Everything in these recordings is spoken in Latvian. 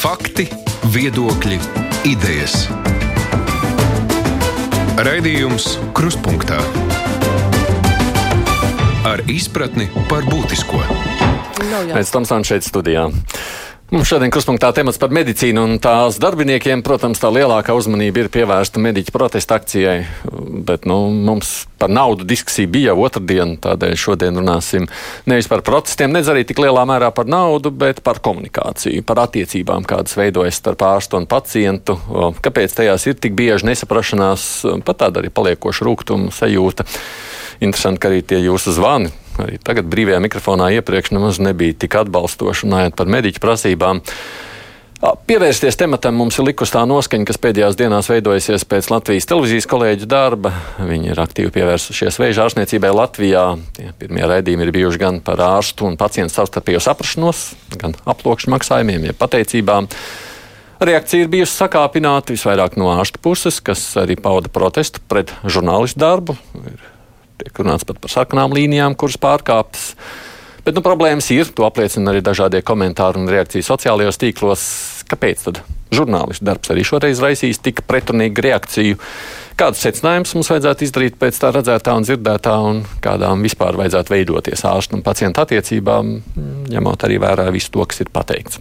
Fakti, viedokļi, idejas. Raidījums Kruspunkta ar izpratni par būtisko. Pēc tam stāvam šeit studijā. Mums šodien kruspunktā temats par medicīnu un tās darbiniekiem. Protams, tā lielākā uzmanība ir pievērsta mediķu protesta akcijai, bet nu, mums par naudu diskusija bija jau otrdien, tādēļ šodien runāsim nevis par protestiem, nedz arī tik lielā mērā par naudu, bet par komunikāciju, par attiecībām, kādas veidojas starp ārstu un pacientu. Kāpēc tajās ir tik bieži nesaprašanās, pat tāda arī paliekoša rūkuma sajūta. Interesanti, ka arī tie jūsu zvani arī tagad brīvajā mikrofonā iepriekš nemaz nebija tik atbalstoši runājot par mediķu prasībām. Pievērsties tematam mums ir likusi tā noskaņa, kas pēdējās dienās veidojusies pēc Latvijas televīzijas kolēģu darba. Viņi ir aktīvi pievērsušies vēža ārstniecībai Latvijā. Tie pirmie raidījumi ir bijuši gan par ārstu un pacientu savstarpējo saprašanos, gan aploksņu maksājumiem, jeb pateicībām. Reakcija ir bijusi sakāpināta visvairāk no ārsta puses, kas arī pauda protestu pret žurnālistu darbu. Ir Tiek runāts pat par sarkanām līnijām, kuras pārkāptas. Bet nu, problēmas ir, to apliecina arī dažādie komentāri un reakcijas sociālajos tīklos. Kāpēc tad žurnālistu darbs arī šoreiz raisīs tik pretrunīgu reakciju? Kādus secinājumus mums vajadzētu izdarīt pēc tā redzētā un dzirdētā, un kādām vispār vajadzētu veidoties ārstu un pacientu attiecībām, ņemot arī vērā visu to, kas ir pateikts.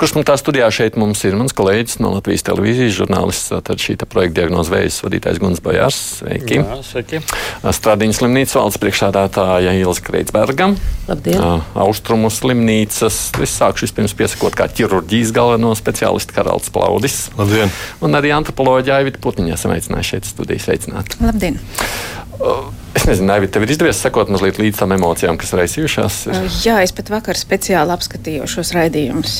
Kruspunktā studijā šeit mums ir mans kolēģis no Latvijas televīzijas, žurnālists, tad šī projekta diagnoz vējas vadītājs Guns Bojārs. Sveiki! Jā, sveiki! Stradiņas slimnīcas valdes priekšsādātāja Ilza Kreitsbergam. Labdien! Austrumu slimnīcas. Es sākšu vispirms piesakot kā ķirurģijas galveno speciālistu Karalds Plaudis. Labdien! Un arī antropoloģija Aivita Putniņa esam aicinājuši šeit studijas veicināt. Labdien! Es nezinu, Naivi, tev ir izdevies sekot mazliet līdz tam emocijām, kas raisījušās? Jā, es pat vakar speciāli apskatīju šos raidījumus.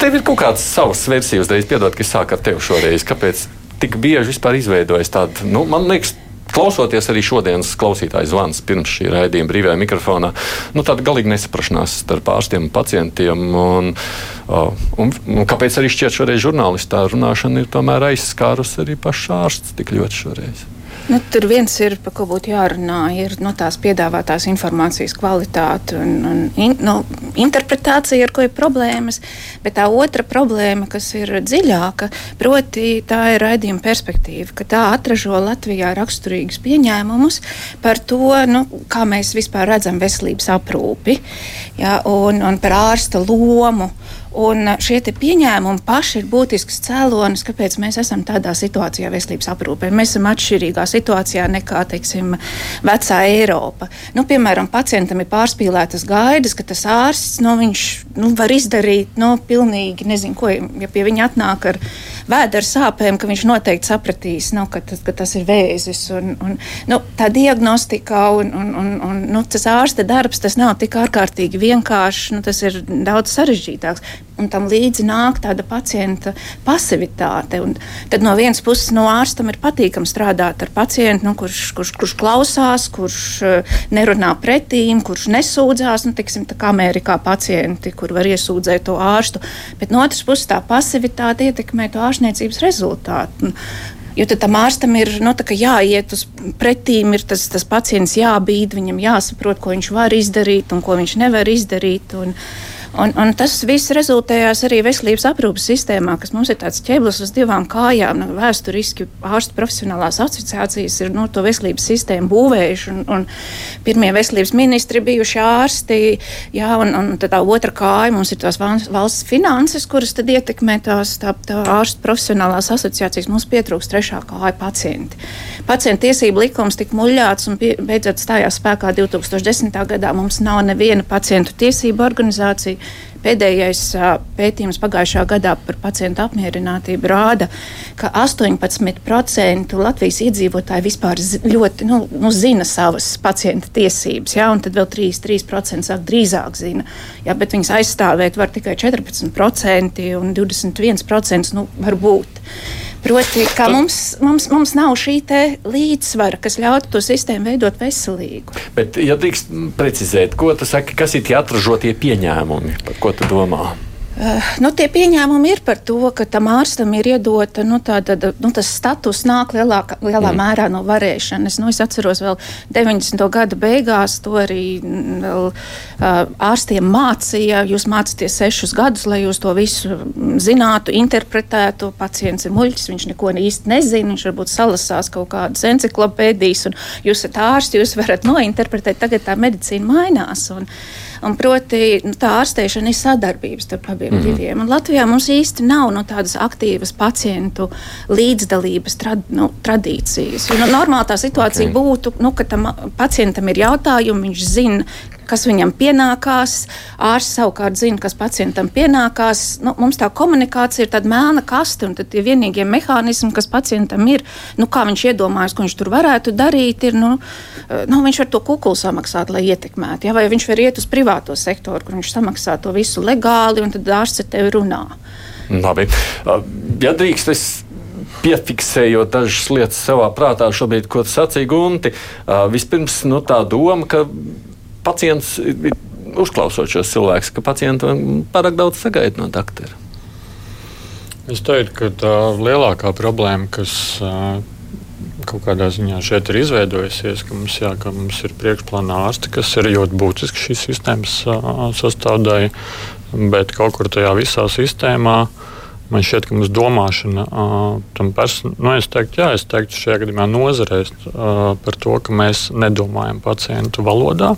Tev ir kaut kāds savs versijas, uzreiz piedod, ka es sāku ar tevi šoreiz. Kāpēc tik bieži vispār izveidojas tāda, nu, man liekas, klausoties arī šodienas klausītāju zvans pirms šī raidījuma brīvajā mikrofonā, nu, tāda galīga nesaprašanās starp ārstiem un pacientiem. Un, un, un kāpēc arī šķiet šoreiz žurnālistā runāšana ir tomēr aizskārus arī pašs ārsts tik ļoti šoreiz? Nu, tur viens ir, par ko būtu jārunā, ir nu, tās piedāvātās informācijas kvalitāte un, un in, nu, interpretācija, ar ko ir problēmas. Bet tā otra problēma, kas ir dziļāka, proti, tā ir raidījuma perspektīva, ka tā atražo Latvijā raksturīgus pieņēmumus par to, nu, kā mēs vispār redzam veselības aprūpi ja, un, un par ārsta lomu. Un šie pieņēmumi paši ir būtisks cēlonis, kāpēc mēs esam tādā situācijā veselības aprūpē. Mēs esam atšķirīgā situācijā nekā teiksim, vecā Eiropa. Nu, piemēram, pacientam ir pārspīlētas gaidas, ka tas ārsts nu, viņš, nu, var izdarīt nu, pilnīgi nezinu, ko. Ja pie viņa atnāk ar vēdera sāpēm, ka viņš noteikti sapratīs, nu, ka, tas, ka tas ir vēzis. Un, un, nu, tā diagnostika un, un, un, un nu, tas ārsta darbs tas nav tik ārkārtīgi vienkāršs, nu, tas ir daudz sarežģītāks un tam līdzi nāk tāda pacienta pasivitāte. Un tad no vienas puses no ārstam ir patīkami strādāt ar pacientu, nu, kurš, kurš, kurš klausās, kurš uh, nerunā pretīm, kurš nesūdzās. Nu, tiksim, tā kā Amerikā pacienti, kur var iesūdzēt to ārstu, bet no otras puses tā pasivitāte ietekmē to ārstniecības rezultātu. Jo tam ārstam ir nu, jāiet uz pretīm, ir tas, tas pacients jābīd, viņam jāsaprot, ko viņš var izdarīt un ko viņš nevar izdarīt. Un, uh, Un, un tas viss rezultējās arī veselības aprūpas sistēmā, kas mums ir tāds ķēblis uz divām kājām. Nu, vēsturiski ārstu profesionālās asociācijas ir no, nu, to veselības sistēmu būvējuši, un, un pirmie veselības ministri bijuši ārsti. Jā, un, un tā otra kāja mums ir tās valsts finanses, kuras ietekmē tās tā, tā ārstu profesionālās asociācijas. Mums pietrūkst trešā kāja pacienti. Pacientu tiesību likums tika muļāts un pie, beidzot stājās spēkā 2010. gadā. Mums nav neviena pacientu tiesību organizācija. Pēdējais pētījums pagājušā gadā par pacientu apmierinātību rāda, ka 18% Latvijas iedzīvotāji vispār ļoti nu, nu, zina savas pacienta tiesības, ja, un tad vēl 3%, sāk drīzāk zina. Ja, bet viņas aizstāvēt var tikai 14% un 21% nu, var būt. Proti, ka mums, mums, mums nav šī līdzsvara, kas ļautu to sistēmu veidot veselīgu. Bet, ja drīkst precizēt, ko tu saki, kas ir tie atražotie pieņēmumi, par ko tu domā? Uh, nu, tie pieņēmumi ir par to, ka tam ārstam ir iedota nu, tāda, nu, tas status nāk lielāka, lielā mm. mērā no varēšanas. Nu, es atceros vēl 90. gada beigās, to arī mm, vēl, uh, ārstiem mācīja. Jūs mācāties sešus gadus, lai jūs to visu zinātu, interpretētu. Pacients ir muļķis, viņš neko īsti nezina, viņš varbūt salasās kaut kādas enciklopēdijas, un jūs esat ārsti, jūs varat nointerpretēt. Tagad tā medicīna mainās. Un, Un proti, nu, tā ārstēšana ir sadarbības starp abiem mm diviem. Un Latvijā mums īsti nav nu, tādas aktīvas pacientu līdzdalības trad, nu, tradīcijas. Jo, nu, normāli tā situācija okay. būtu, nu, ka tam pacientam ir jautājumi, viņš zina, kas viņam pienākās. Ārsts savukārt zina, kas pacientam pienākās. Nu, mums tā komunikācija ir tāda melna kaste, un tie vienīgie mehānismi, kas pacientam ir, nu, kā viņš iedomājas, ko viņš tur varētu darīt, ir, nu, nu, viņš var to kukulu samaksāt, lai ietekmētu. Ja? Vai viņš var iet uz privāto sektoru, kur viņš samaksā to visu legāli, un tad ārsts ar tevi runā. Labi. Ja drīkst, es piefiksējot dažas lietas savā prātā, šobrīd, ko sacīja Gunti. Vispirms nu, tā doma, ka pacients, uzklausot šos cilvēkus, ka pacientam pārāk daudz sagaida no doktora? Es teiktu, ka tā lielākā problēma, kas kaut kādā ziņā šeit ir izveidojusies, ka mums, jā, ka mums ir priekšplānā ārsti, kas ir ļoti būtiski šīs sistēmas sastāvdaļa, bet kaut kur tajā visā sistēmā. Man šķiet, ka mums domāšana tam personam, nu, es teiktu, jā, es teiktu šajā gadījumā nozarēs par to, ka mēs nedomājam pacientu valodā.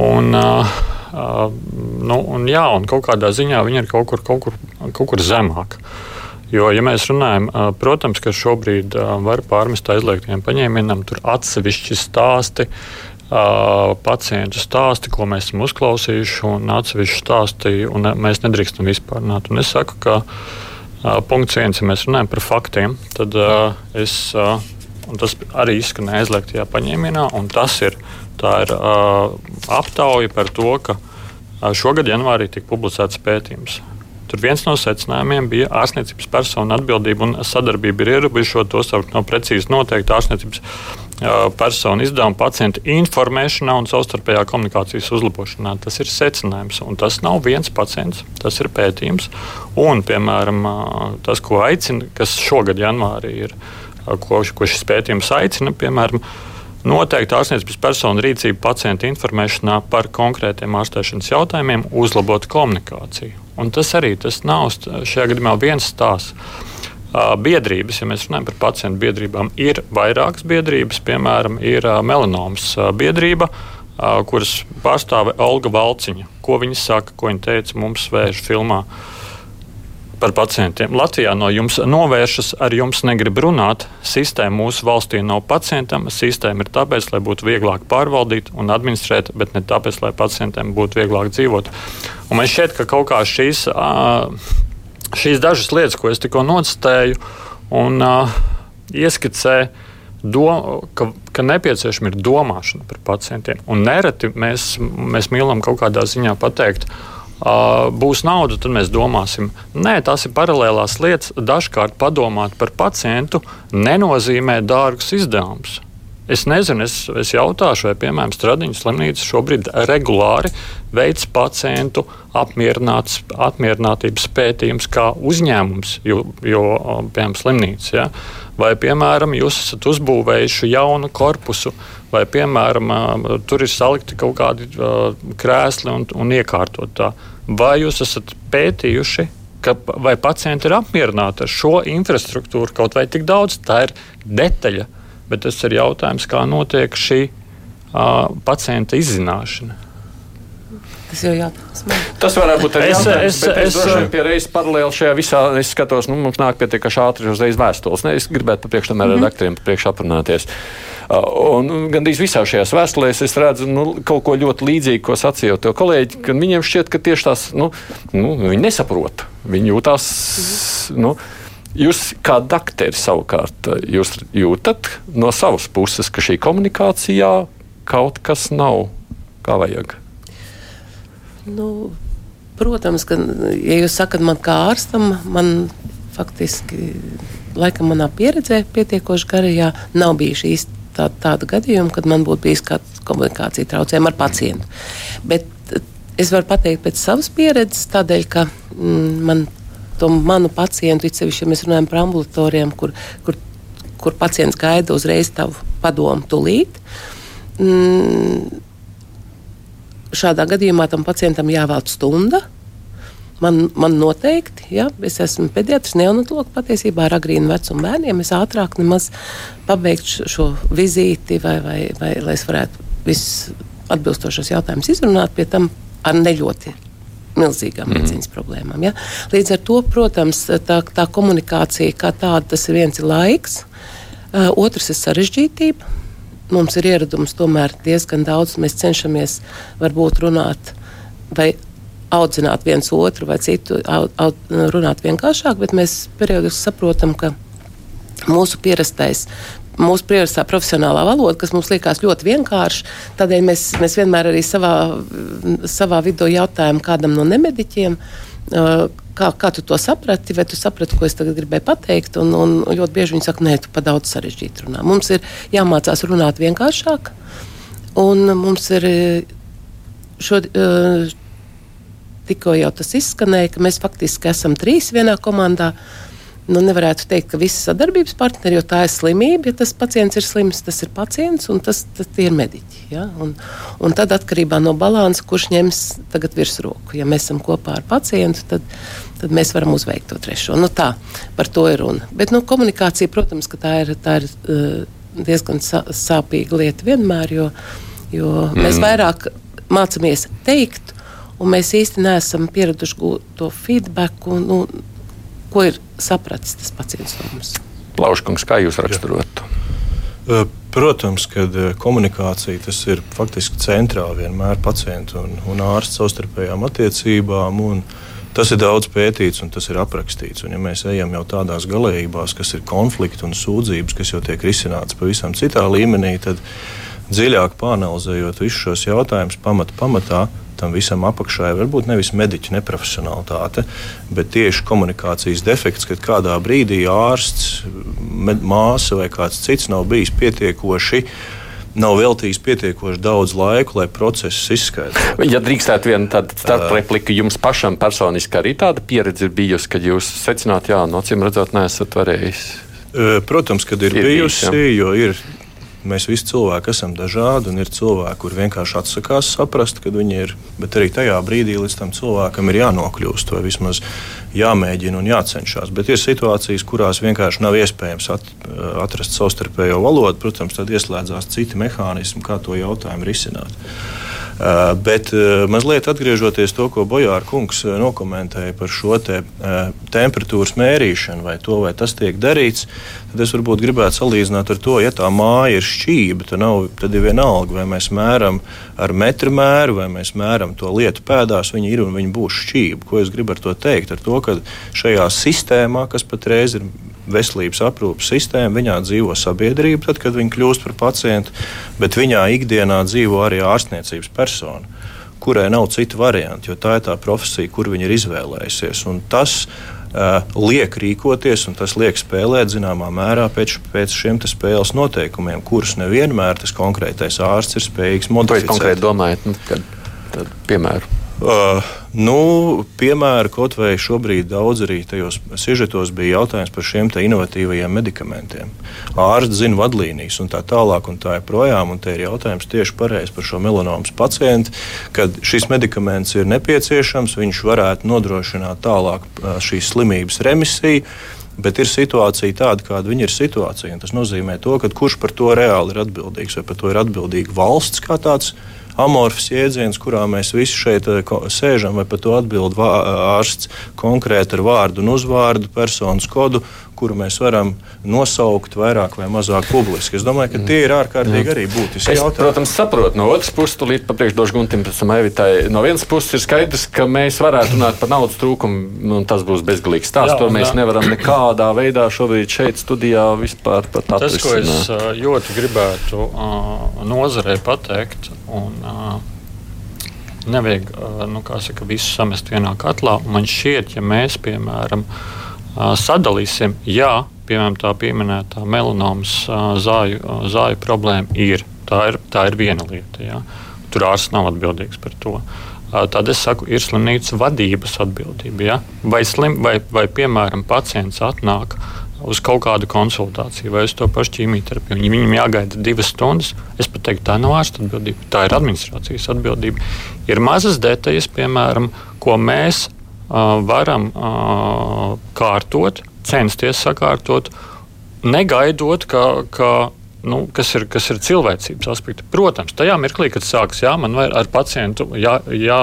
Un, nu, un, jā, un kaut kādā ziņā viņi ir kaut kur, kaut kur, kaut kur zemāk. Jo, ja mēs runājam, protams, ka šobrīd var pārmest aizliegtiem paņēmienam, tur atsevišķi stāsti, pacientu stāsti, ko mēs esam uzklausījuši, un atsevišķi stāsti, un mēs nedrīkstam vispārināt. Un es saku, ka punkts viens, ja mēs runājam par faktiem, tad es, un tas arī izskanēja aizliegtajā paņēmienā, un tas ir, ir aptauja par to, ka šogad janvārī tika publicēts pētījums. Tur viens no secinājumiem bija ārstniecības personu atbildība un sadarbība ir ierobežota, to sauc no precīzi noteikta ārstniecības personu izdevuma pacienta informēšanā un savstarpējā komunikācijas uzlabošanā. Tas ir secinājums, un tas nav viens pacients, tas ir pētījums. Un, piemēram, tas, ko aicina, kas šogad janvārī ir, ko, ko šis pētījums aicina, piemēram, noteikti ārstniecības personu rīcību pacienta informēšanā par konkrētiem ārstēšanas jautājumiem, uzlabot komunikāciju. Un tas arī tas nav šajā gadījumā viens stāsts biedrības, ja mēs runājam par pacientu biedrībām, ir vairākas biedrības, piemēram, ir melanomas biedrība, kuras pārstāve Olga Valciņa. Ko viņa saka, ko viņa teica mums vēža filmā? Par pacientiem. Latvijā no jums novēršas, ar jums negrib runāt. Sistēma mūsu valstī nav pacientam. Sistēma ir tāpēc, lai būtu vieglāk pārvaldīt un administrēt, bet ne tāpēc, lai pacientiem būtu vieglāk dzīvot. Un man šķiet, ka kaut kā šīs uh, šīs dažas lietas, ko es tikko nocitēju, un uh, ieskicē, do, ka, ka nepieciešama ir domāšana par pacientiem. Un nereti mēs, mēs mīlam kaut kādā ziņā pateikt, Uh, būs nauda, tad mēs domāsim. Nē, tās ir paralēlās lietas. Dažkārt padomāt par pacientu nenozīmē dārgus izdevumus. Es nezinu, es, es jautāšu, vai, piemēram, Stradiņas slimnīca šobrīd regulāri veids pacientu apmierinātības pētījums kā uzņēmums, jo, jo piemēram, slimnīca. Ja? Vai, piemēram, jūs esat uzbūvējuši jaunu korpusu, vai, piemēram, tur ir salikti kaut kādi krēsli un, un iekārtot tā. Vai jūs esat pētījuši, ka, vai pacienti ir apmierināti ar šo infrastruktūru kaut vai tik daudz, tā ir detaļa bet tas ir jautājums, kā notiek šī uh, pacienta izzināšana. Tas jau jautājums. Tas varētu būt arī es, jautājums, es, es, es pie reizes paralēli šajā visā, es skatos, nu, mums nāk pietiekaši ātri uzreiz vēstules. Ne, es gribētu pa priekš tam mm -hmm. redaktoriem priekš aprunāties. Un gandrīz visā šajās vēstulēs es redzu nu, kaut ko ļoti līdzīgu, ko sacīja to kolēģi, ka viņiem šķiet, ka tieši tās, nu, nu viņi nesaprot. Viņi jūtās, mm -hmm. nu, Jūs kā dakteri savukārt jūs jūtat no savas puses, ka šī komunikācijā kaut kas nav kā vajag. Nu, protams, ka, ja jūs sakat man kā ārstam, man faktiski, laikam manā pieredzē pietiekoši garajā, nav bijuši īsti tā, tāda gadījuma, kad man būtu bijis kāda komunikācija traucējuma ar pacientu. Bet es varu pateikt pēc savas pieredzes, tādēļ, ka mm, man to manu pacientu, it sevišķi, ja mēs runājam par ambulatoriem, kur, kur, kur pacients gaida uzreiz tavu padomu tūlīt. Mm, šādā gadījumā tam pacientam jāvēl stunda. Man, man noteikti, ja es esmu pediatrs, neonatologs patiesībā ar agrīnu vecumu bērniem. Es ātrāk nemaz pabeigtu šo vizīti, vai, vai, vai lai es varētu visus atbilstošos jautājumus izrunāt, pie tam ar neļoti milzīgām mm. medicīnas problēmām. Ja? Līdz ar to, protams, tā, tā komunikācija kā tāda, tas ir viens ir laiks, uh, otrs ir sarežģītība. Mums ir ieradums tomēr diezgan daudz. Mēs cenšamies varbūt runāt vai audzināt viens otru vai citu, aud, aud, runāt vienkāršāk, bet mēs periodiski saprotam, ka mūsu pierastais mūsu prioritā profesionālā valoda, kas mums liekas ļoti vienkārša. Tādēļ mēs, mēs vienmēr arī savā, savā vidū jautājam kādam no nemediķiem. Kā, kā tu to saprati, vai tu saprati, ko es tagad gribēju pateikt? Un, un ļoti bieži viņi saka, nē, tu pa daudz sarežģīti runā. Mums ir jāmācās runāt vienkāršāk, un mums ir šo, tikko jau tas izskanēja, ka mēs faktiski esam trīs vienā komandā. Uh, nu, nevarētu teikt, ka visi sadarbības partneri, jo tā ir slimība. Ja tas pacients ir slims, tas ir pacients un tas, tas ir mediķi. Ja? Un, un tad atkarībā no balansa, kurš ņems tagad virsroku. Ja mēs esam kopā ar pacientu, tad, tad mēs varam uzveikt to trešo. Nu, tā, par to ir runa. Bet nu, komunikācija, protams, tā ir, tā ir uh, diezgan sāpīga lieta vienmēr, jo, jo mm. mēs vairāk mācāmies teikt. Un mēs īstenībā neesam pieraduši gūt to feedback. Un, nu, ko ir sapratis tas pacients no mums. Lauškungs, kā jūs raksturotu? Protams, ka komunikācija tas ir faktiski centrā vienmēr pacientu un, un ārsta savstarpējām attiecībām. Tas ir daudz pētīts un tas ir aprakstīts. Un, ja mēs ejam jau tādās galējībās, kas ir konflikti un sūdzības, kas jau tiek risināts pavisam citā līmenī, tad dziļāk panelizējot visus šos jautājumus, pamat, pamatā tam visam apakšā ir varbūt nevis mediķa neprofesionālitāte, bet tieši komunikācijas defekts, kad kādā brīdī ārsts, med, māsa vai kāds cits nav bijis pietiekoši nav veltījis pietiekoši daudz laika, lai procesus izskaidrotu. Ja drīkstētu vienu tādu starprepliku, jums pašam personiski arī tāda pieredze ir bijusi, kad jūs secināt, jā, no acīm redzot, neesat varējis. Protams, kad ir, ir bijusi, jo ir Mēs visi cilvēki esam dažādi, un ir cilvēki, kur vienkārši atsakās saprast, kad viņi ir. Bet arī tajā brīdī līdz tam cilvēkam ir jānokļūst, vai vismaz jāmēģina un jācenšas. Bet ir situācijas, kurās vienkārši nav iespējams at, atrast savstarpējo valodu. Protams, tad ieslēdzās citi mehānismi, kā to jautājumu risināt. Bet mazliet atgriežoties to, ko Bojāra kungs nokomentēja par šo te, temperatūras mērīšanu, vai to, vai tas tiek darīts, tad es varbūt gribētu salīdzināt ar to, ja tā māja ir šķība, tad, nav, tad ir vienalga, vai mēs mēram ar metru mēru, vai mēs mēram to lietu pēdās, viņi ir un viņi būs šķība. Ko es gribu ar to teikt? Ar to, ka šajā sistēmā, kas patreiz ir veselības aprūpes sistēma, viņā dzīvo sabiedrība, tad, kad viņi kļūst par pacientu, bet viņā ikdienā dzīvo arī ārstniecības persona, kurai nav citu variantu, jo tā ir tā profesija, kur viņi ir izvēlējusies. Un tas uh, liek rīkoties, un tas liek spēlēt zināmā mērā pēc, pēc šiem spēles noteikumiem, kurus nevienmēr tas konkrētais ārsts ir spējīgs modificēt. Jūs konkrēti domājat? Nu, kad, piemēru. Uh, nu, piemēram, kaut vai šobrīd daudz arī tajos sižetos bija jautājums par šiem inovatīvajiem medikamentiem. Ārsts zina vadlīnijas un tā tālāk, un tā joprojām. Te ir jautājums tieši par šo melanomas pacientu, kad šis medikaments ir nepieciešams, viņš varētu nodrošināt tālāk šīs slimības remisiju. Bet ir situācija tāda, kāda ir situācija. Tas nozīmē, to, kurš par to reāli ir atbildīgs, vai par to ir atbildīga valsts kā tāds amorfs jēdziens, kurā mēs visi šeit eh, sēžam, vai par to atbild ārsts konkrēti ar vārdu un uzvārdu, personas kodu, kuru mēs varam nosaukt vairāk vai mazāk publiski. Es domāju, ka tie ir ārkārtīgi arī būtiski es, jautājumi. Protams, saprotu. No otras puses, tūlīt papriekšdošu Guntim, pēc tam Evitai. No vienas puses ir skaidrs, ka mēs varētu runāt par naudas trūkumu, un tas būs bezgalīgs stāsts. To mēs jā. nevaram nekādā veidā šobrīd šeit studijā vispār pat atrast. Tas, ko es ļoti gribētu nozarei pateikt, un nevajag nu, saka, visu samest vienā katlā. Man šķiet, ja mēs, piemēram, sadalīsim, jā, piemēram, tā pieminētā melanomas zāju, zāju problēma ir. Tā ir, tā ir viena lieta. Jā. Tur ārsts nav atbildīgs par to. tad es saku, ir slimnīcas vadības atbildība. Ja? Vai, slim, vai, vai, piemēram, pacients atnāk uz kaut kādu konsultāciju vai uz to pašu ķīmijterapiju. Viņam jāgaida divas stundas. Es pat teiktu, tā nav ārsta atbildība, tā ir administrācijas atbildība. Ir mazas detaļas, piemēram, ko mēs varam kārtot, censties sakārtot, negaidot, ka, ka nu, kas, ir, kas ir cilvēcības aspekti. Protams, tajā mirklī, kad sākas, jā, man ar pacientu jā, jā,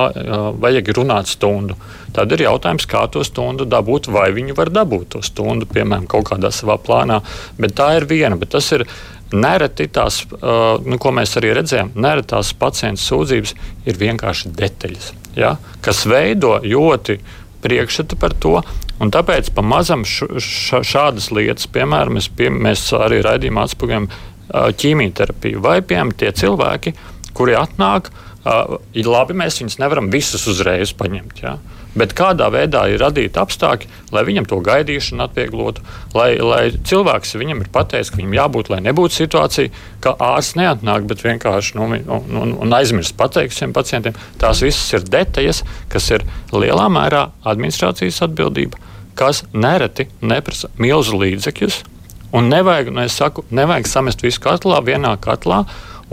vajag runāt stundu, tad ir jautājums, kā to stundu dabūt, vai viņi var dabūt to stundu, piemēram, kaut kādā savā plānā. Bet tā ir viena, bet tas ir. Nereti tās, nu, ko mēs arī redzējām, nereti tās pacientu sūdzības ir vienkārši detaļas, ja, kas veido ļoti priekšstatu par to. Un tāpēc pamazam šādas lietas, piemēram, mēs, pie, mēs arī raidījumā atspūgļojam ķīmijterapiju, vai piemēram tie cilvēki, kuri atnāk, ir labi, mēs viņus nevaram visus uzreiz paņemt. Ja? Bet kādā veidā ir radīti apstākļi, lai viņam to gaidīšanu atvieglotu, lai, lai cilvēks viņam ir pateicis, ka viņam jābūt, lai nebūtu situācija, ka ārsts neatnāk, bet vienkārši nu, un, un, un aizmirst pateikt šiem pacientiem. Tās visas ir detaļas, kas ir lielā mērā administrācijas atbildība, kas nereti neprasa milzu līdzekļus Un nevajag, nu, saku, nevajag samest visu katlā, vienā katlā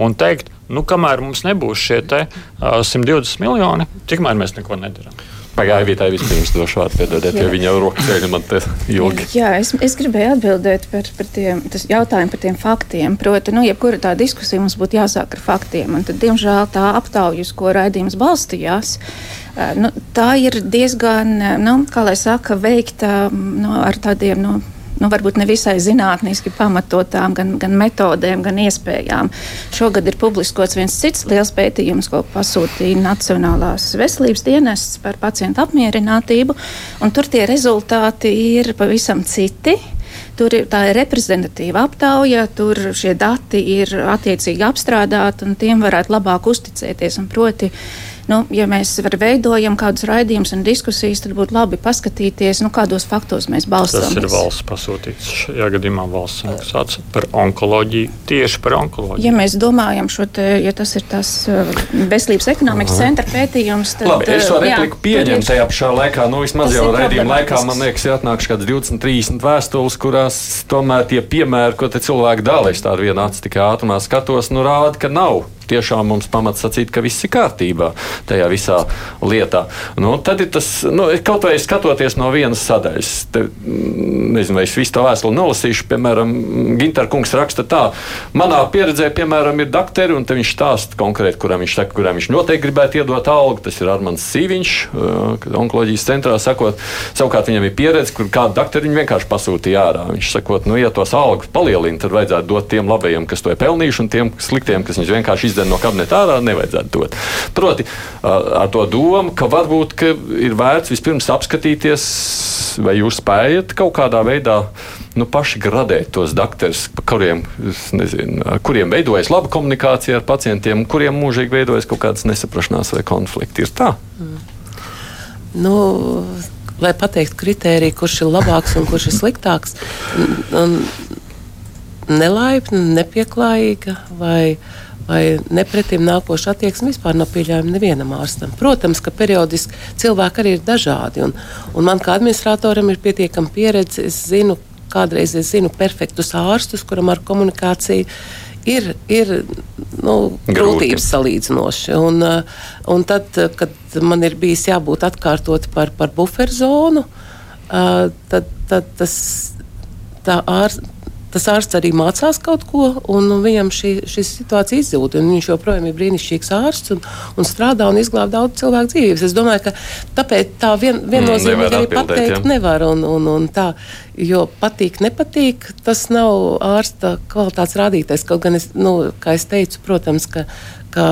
un teikt, nu, kamēr mums nebūs šie te, uh, 120 miljoni, tikmēr mēs neko nedarām. Pagājušajā vietā vispirms došu vārdu, piedodiet, jo viņa jau rokas ceļā man te ilgi. Jā, es, es gribēju atbildēt par, par tiem jautājumiem par tiem faktiem. Proti, nu, jebkura tā diskusija mums būtu jāsāk ar faktiem. Un tad, diemžēl, tā aptauja, uz ko raidījums balstījās, nu, tā ir diezgan, nu, kā lai saka, veikta nu, ar tādiem. Nu, nu, varbūt nevisai zinātniski pamatotām gan, gan metodēm, gan iespējām. Šogad ir publiskots viens cits liels pētījums, ko pasūtīja Nacionālās veselības dienests par pacientu apmierinātību, un tur tie rezultāti ir pavisam citi. Tur ir tā ir reprezentatīva aptauja, tur šie dati ir attiecīgi apstrādāti un tiem varētu labāk uzticēties. Proti, uh, nu, ja mēs veidojam kādus raidījumus un diskusijas, tad būtu labi paskatīties, nu, kādos faktos mēs balstāmies. Tas ir valsts pasūtīts. Šajā gadījumā valsts maksāts par onkoloģiju, tieši par onkoloģiju. Ja mēs domājam, te, ja tas ir tas uh, veselības ekonomikas centra pētījums, tad. Labi, es to uh, repliku pieņemu tajā pašā laikā. Nu, vismaz jau raidījuma laikā, man liekas, jāatnāk kāds 20, 30 vēstules, kurās tomēr tie piemēri, ko te cilvēki dala, es tādu vienu acu tikai ātrumā skatos, nu rāda, ka nav tiešām mums pamats sacīt, ka viss ir kārtībā tajā visā lietā. Nu, tad ir tas, nu, kaut vai skatoties no vienas sadaļas, te, mm, nezinu, vai es visu to vēstuli nolasīšu, piemēram, Ginter kungs raksta tā, manā pieredzē, piemēram, ir dakteri, un viņš stāsta konkrēti, kuram viņš saka, kuram viņš noteikti gribētu iedot algu, tas ir Armans Sīviņš, uh, onkoloģijas centrā, sakot, savukārt viņam ir pieredze, kur kādu dakteru viņš vienkārši pasūtīja ārā. Viņš sakot, nu, ja tos algus palielina, tad vajadzētu dot tiem labajiem, kas to ir pelnījuši, un tiem sliktiem, kas viņus vienkārši izdara no kabineta ārā, nevajadzētu dot. Proti, ar to domu, ka varbūt ka ir vērts vispirms apskatīties, vai jūs spējat kaut kādā veidā nu, paši gradēt tos doktorus, kuriem, nezinu, kuriem veidojas laba komunikācija ar pacientiem, kuriem mūžīgi veidojas kaut kādas nesaprašanās vai konflikti. Ir tā. Mm. Nu, lai pateiktu kritēriju, kurš ir labāks un kurš ir sliktāks, nelaipna, nepieklājīga vai vai nepretim nākoša attieksme vispār nav pieļaujama nevienam ārstam. Protams, ka periodiski cilvēki arī ir dažādi. Un, un man kā administratoram ir pietiekama pieredze. Es zinu, kādreiz es zinu perfektus ārstus, kuram ar komunikāciju ir, ir nu, grūtības salīdzinoši. Un, uh, un tad, kad man ir bijis jābūt atkārtot par, par buferzonu, uh, tad, tad tas tā ārsts tas ārsts arī mācās kaut ko, un viņam šī, šī situācija izzūd. Viņš joprojām ir brīnišķīgs ārsts un, un strādā un izglāb daudz cilvēku dzīvības. Es domāju, ka tāpēc tā vien, viennozīmīgi mm, arī pateikt jā. nevar. Un, un, un tā, jo patīk, nepatīk, tas nav ārsta kvalitātes rādītājs. Kaut gan, es, nu, kā es teicu, protams, ka, ka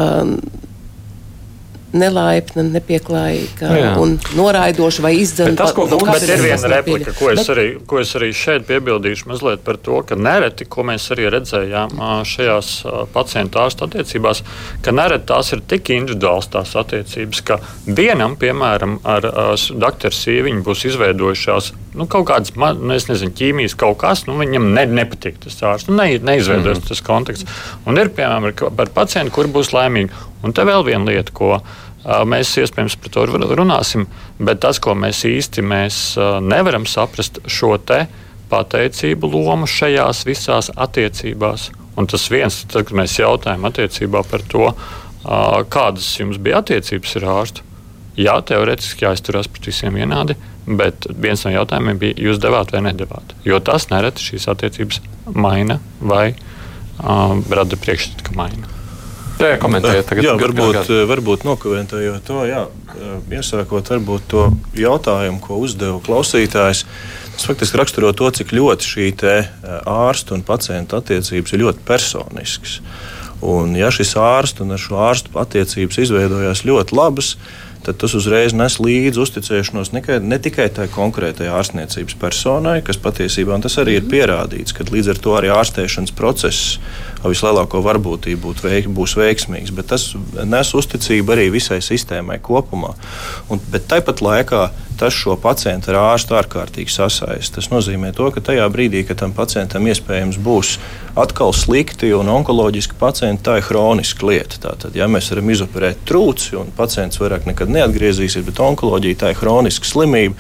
nelaipna, nepieklājīga nu, un noraidoša vai izdevuma. Tas, ko mums ir viena replika, ko es, bet, arī, ko es arī šeit piebildīšu mazliet par to, ka nereti, ko mēs arī redzējām šajās pacientu ārstu attiecībās, ka nereti tās ir tik individuāls tās attiecības, ka vienam, piemēram, ar doktoru sieviņu būs izveidojušās nu, kaut kādas, nu, es nezinu, ķīmijas kaut kas, nu, viņam ne, nepatīk tas ārsts, nu, ne, neizveidojas mm -hmm. tas konteksts. Un ir, piemēram, par pacientu, kuri būs laimīgi. Un te vēl viena lieta, ko Mēs iespējams par to runāsim, bet tas, ko mēs īsti mēs nevaram saprast, šo te pateicību lomu šajās visās attiecībās. Un tas viens, tad, kad mēs jautājam attiecībā par to, kādas jums bija attiecības ar ārstu, jā, teorētiski jāizturās pret visiem vienādi, bet viens no jautājumiem bija, jūs devāt vai nedavāt. Jo tas nereti šīs attiecības maina vai uh, rada priekšstatu, ka maina. Tā ir komentēta. Jā, varbūt, varbūt nokomentējot to, jā, iesākot varbūt to jautājumu, ko uzdeva klausītājs. Tas faktiski raksturo to, cik ļoti šī ārsta un pacienta attiecības ir ļoti personiskas. Un, ja šis ārsts un ar šo ārstu attiecības izveidojās ļoti labas, tad tas uzreiz nes līdzi uzticēšanos ne, ne tikai tai konkrētajai ārstniecības personai, kas patiesībā tas arī ir pierādīts, ka līdz ar to arī ārstēšanas process vislielāko varbūtību veik, būs veiksmīgs, bet tas nes uzticību arī visai sistēmai kopumā. Un, bet tāpat laikā tas šo pacientu ar ārstu ārkārtīgi sasaista. Tas nozīmē, to, ka tajā brīdī, kad tam pacientam iespējams būs atkal slikti un onkoloģiski pacienti, tā ir hroniska lieta. Tātad, ja mēs varam izoperēt trūci un pacients vairāk nekad neatgriezīsies, bet onkoloģija tā ir hroniska slimība,